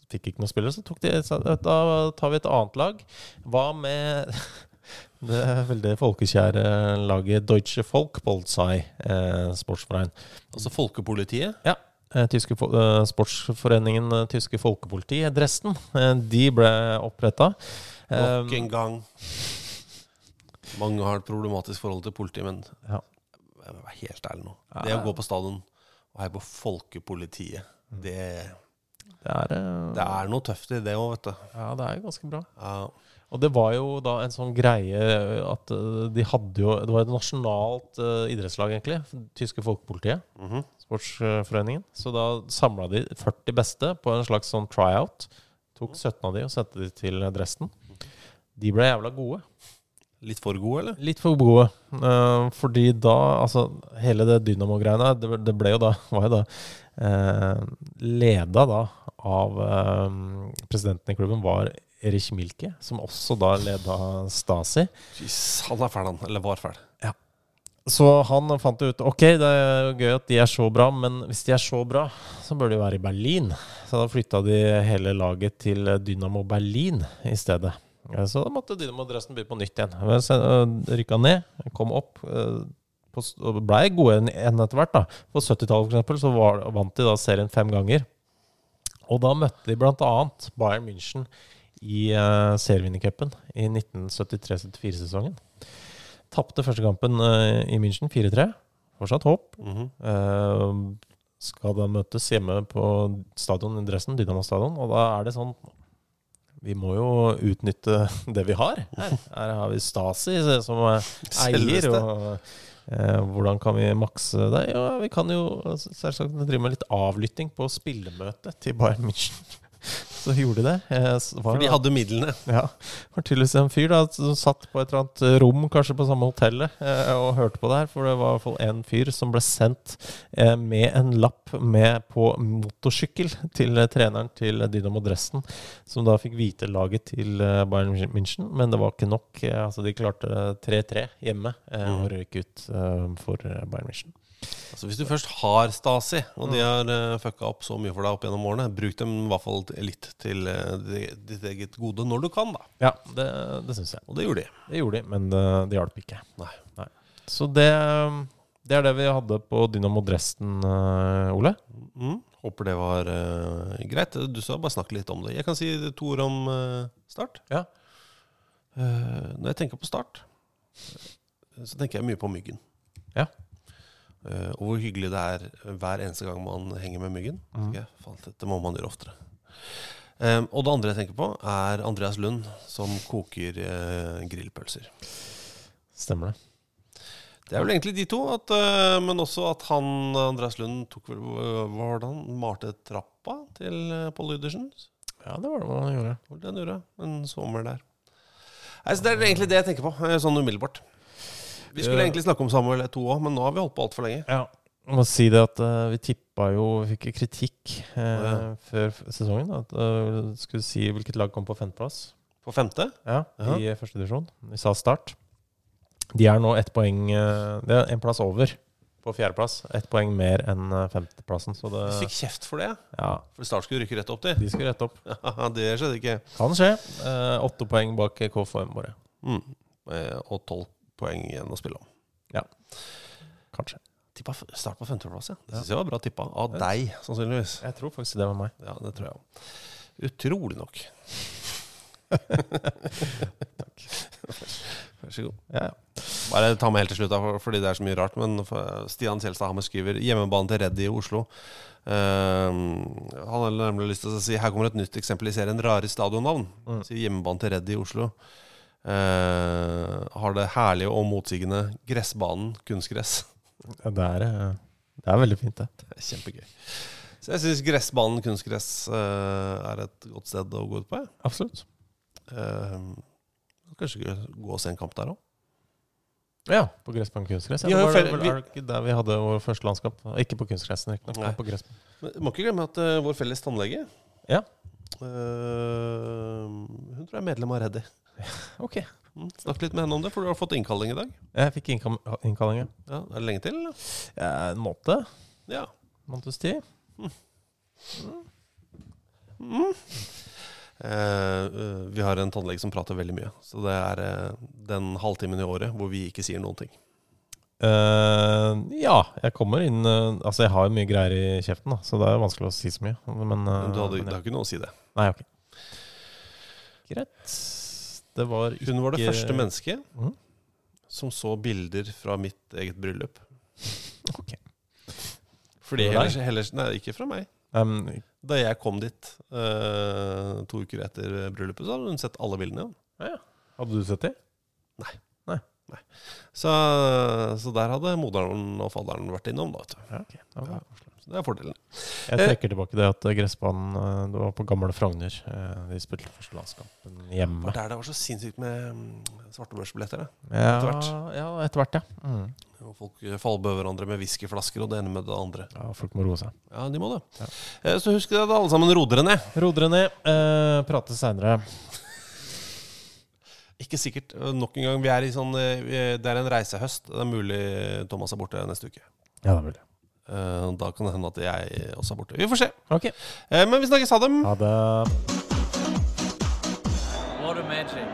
Fikk ikke noen spillere, så tok de da tar vi et annet lag. Hva med det veldig folkekjære laget Deutsche Folk eh, Sportsverein? Altså Folkepolitiet? Ja. Eh, tyske, eh, sportsforeningen eh, Tyske Folkepoliti, eh, Dresden, de ble oppretta. Nok en gang. Mange har et problematisk forhold til politiet, men Ja. jeg må være helt ærlig nå. Det å gå på stadion og heie på folkepolitiet, Mm. det, Det er, det er noe tøft i det òg, vet du. Ja, det er jo ganske bra. Ja. Og det var jo da en sånn greie at eh, de hadde jo Det var et nasjonalt eh, idrettslag, egentlig. Tyske Folkepolitiet. Mhm. Sportsforeningen. Så da samla de 40 beste på en slags sånn tryout. Tok 17 av de og sendte de til Dresden. De ble jævla gode. Litt for gode, eller? Litt for gode. Uh, fordi da Altså, hele det Dynamo-greiene, det, det ble jo da Var jo da uh, Leda da av uh, presidenten i klubben var Erich Milke, som også da leda Stasi. Jeez, han er fæl, han. Eller var fæl. Så han fant ut Ok, det er gøy at de er så bra, men hvis de er så bra, så bør de være i Berlin. Så da flytta de hele laget til Dynamo Berlin i stedet. Så da måtte Dynamo Dresden begynne på nytt igjen. Eh, Rykka ned, kom opp. eh, Og blei gode enn etter hvert. da På 70-tallet for eksempel, så var, vant de da serien fem ganger. Og da møtte de bl.a. Bayern München i uh, serievinnercupen i 1973-74-sesongen. Tapte første kampen uh, i München 4-3. Fortsatt håp. Mm -hmm. uh, skal da møtes hjemme på stadion i Dresden, Dynamo stadion, og da er det sånn Vi må jo utnytte det vi har. Her, her har vi Stasi som er eier, og eh, hvordan kan vi makse det? Ja, vi kan jo selvsagt drive med litt avlytting på spillemøtet til Bayern München. Så gjorde de det. Eh, For de hadde midlene. ja. Det var tydeligvis en fyr da, som satt på et eller annet rom, kanskje på samme hotellet, eh, og hørte på det her. For det var i hvert fall en fyr som ble sendt eh, med en lapp med på motorsykkel til eh, treneren til Dynamo Dresden, som da fikk vite laget til eh, Bayern München. Men det var ikke nok. Eh, altså De klarte 3-3 hjemme eh, og røyk ut eh, for eh, Bayern München. Altså Hvis du først har Stasi, og de har uh, fucka opp så mye for deg opp gjennom årene, bruk dem i hvert fall litt til uh, ditt- eget gode når du kan, da. Ja, det, det syns jeg. Og det gjorde de. Det gjorde de, men eh, det hjalp ikke. Nei. Så det, det er det vi hadde på Dynamo Dresden, uh, Ole. Mm. Håper det var eh, greit. Du sa bare snakke litt om det. Jeg kan si to ord om eh, Start. Ja. Eh, når jeg tenker på Start, så tenker jeg mye på Myggen. Ja. Eh, og hvor hyggelig det er hver eneste gang man henger med Myggen. Mm. Jeg, faen, dette må man gjøre oftere. Um, og det andre jeg tenker på, er Andreas Lund som koker uh, grillpølser. Stemmer det. Det er vel egentlig de to, at, uh, men også at han, Andreas Lund, tok vel Hvordan malte trappa til uh, Pål Lydersen? Ja, det var det han gjorde. Det han gjorde? En sommer der. Nei, så Det er egentlig det jeg tenker på, eh, sånn umiddelbart. Vi skulle egentlig snakke om Samuel 2 òg, men nå har vi holdt på altfor lenge. Ja. Jeg må si det at uh, vi tippa jo Vi fikk kritikk uh, ja. før sesongen. At uh, skulle si hvilket lag kom på femteplass. På femte? Ja, Jaha. i første divisjon. Vi sa Start. De er nå ett poeng Det er en plass over på fjerdeplass. Ett poeng mer enn femteplassen. Så det Vi fikk kjeft for det. Ja, For Start skulle rykke rett opp, de. de skulle rette opp. Ja, det skjedde ikke. Kan skje. Åtte poeng bak KFM bare. Mm. Og tolv poeng igjen å spille om. Kanskje. Tippa Start på femteplass, ja. Det syns jeg var bra tippa. Av deg, sannsynligvis. Jeg tror faktisk det var meg. Ja, det tror jeg òg. Utrolig nok. Takk. Vær så god. Ja, Bare ta med helt til slutt, da, fordi det er så mye rart. Men Stian Kjelstad Hammer skriver hjemmebane til Reddy i Oslo. Um, han har nemlig lyst til å si her kommer et nytt eksempel i serien Rare stadionnavn. Mm. Sier hjemmebane til Reddy i Oslo. Eh, har det herlige og motsigende gressbanen kunstgress. Ja, det, er, eh, det er veldig fint, det. Det er kjempegøy. Så jeg syns gressbanen kunstgress eh, er et godt sted å gå ut på. jeg. Absolutt. Kanskje gå og se en kamp der òg. Ja, på gressbanen kunstgress. Ja, det var, det ikke der vi hadde vår første landskap? Ikke på kunstgressen, riktignok. På. Men du må ikke glemme at uh, vår felles tannlege Ja. Eh, Hun tror jeg er medlem av Reddy. Ok. Mm, Snakk litt med henne om det, for du har fått innkalling i dag. Jeg fikk innkall- innkalling, ja. Ja, Er det lenge til, eller? Ja, En måned. Ja. Måneds tid. Mm. Mm. eh, vi har en tannlege som prater veldig mye. Så det er eh, den halvtimen i året hvor vi ikke sier noen ting. Eh, ja, jeg kommer inn eh, Altså, jeg har jo mye greier i kjeften, da, så det er vanskelig å si så mye. Men, eh, Men du hadde, men det har ikke noe å si, det. Nei, ok. Greit. Det var ikke Hun var det første mennesket mm. som så bilder fra mitt eget bryllup. Ok. Fordi heller, heller Nei, ikke fra meg. Um, Da jeg kom dit uh, to uker etter bryllupet, så hadde hun sett alle bildene. ja. Hadde du sett dem? Nei, nei, Så, så der hadde moderen og faderen vært innom. Da. Ja, okay. Ja. Så det er fordelen. Jeg trekker tilbake det at eh, gressbanen eh, Det var på gamle Frogner. eh, De spilte første landskampen Det hjemme. var der det var så sinnssykt med mm, svartebørsbilletter. da. Ja, etter hvert. Ja, etter hvert, ja. Mm. Og folk eh, fallbød hverandre med whiskyflasker og det ene med det andre. ja. Folk må roe seg. Ja, de må det. Ja. Eh, Så husk det, alle sammen. Ro dere ned. Ro dere ned. Eh, Prates seinere. Ikke sikkert. eh, Nok en gang, vi er i sånn eh, Det er en reisehøst. Det er mulig Thomas er borte neste uke. Ja, det er mulig. Eh, Da kan det hende at jeg også er borte. Vi får se. Ok. Eh, Men vi snakkes. Ha det. Ha det. What a magic.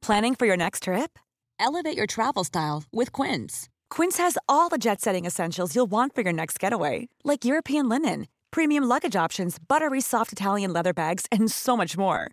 Planning for your next trip? Elevate your travel style with Quince. Quince has all the jet setting essentials you'll want for your next getaway, like European linen, premium luggage options, buttery soft Italian leather bags, and so much more.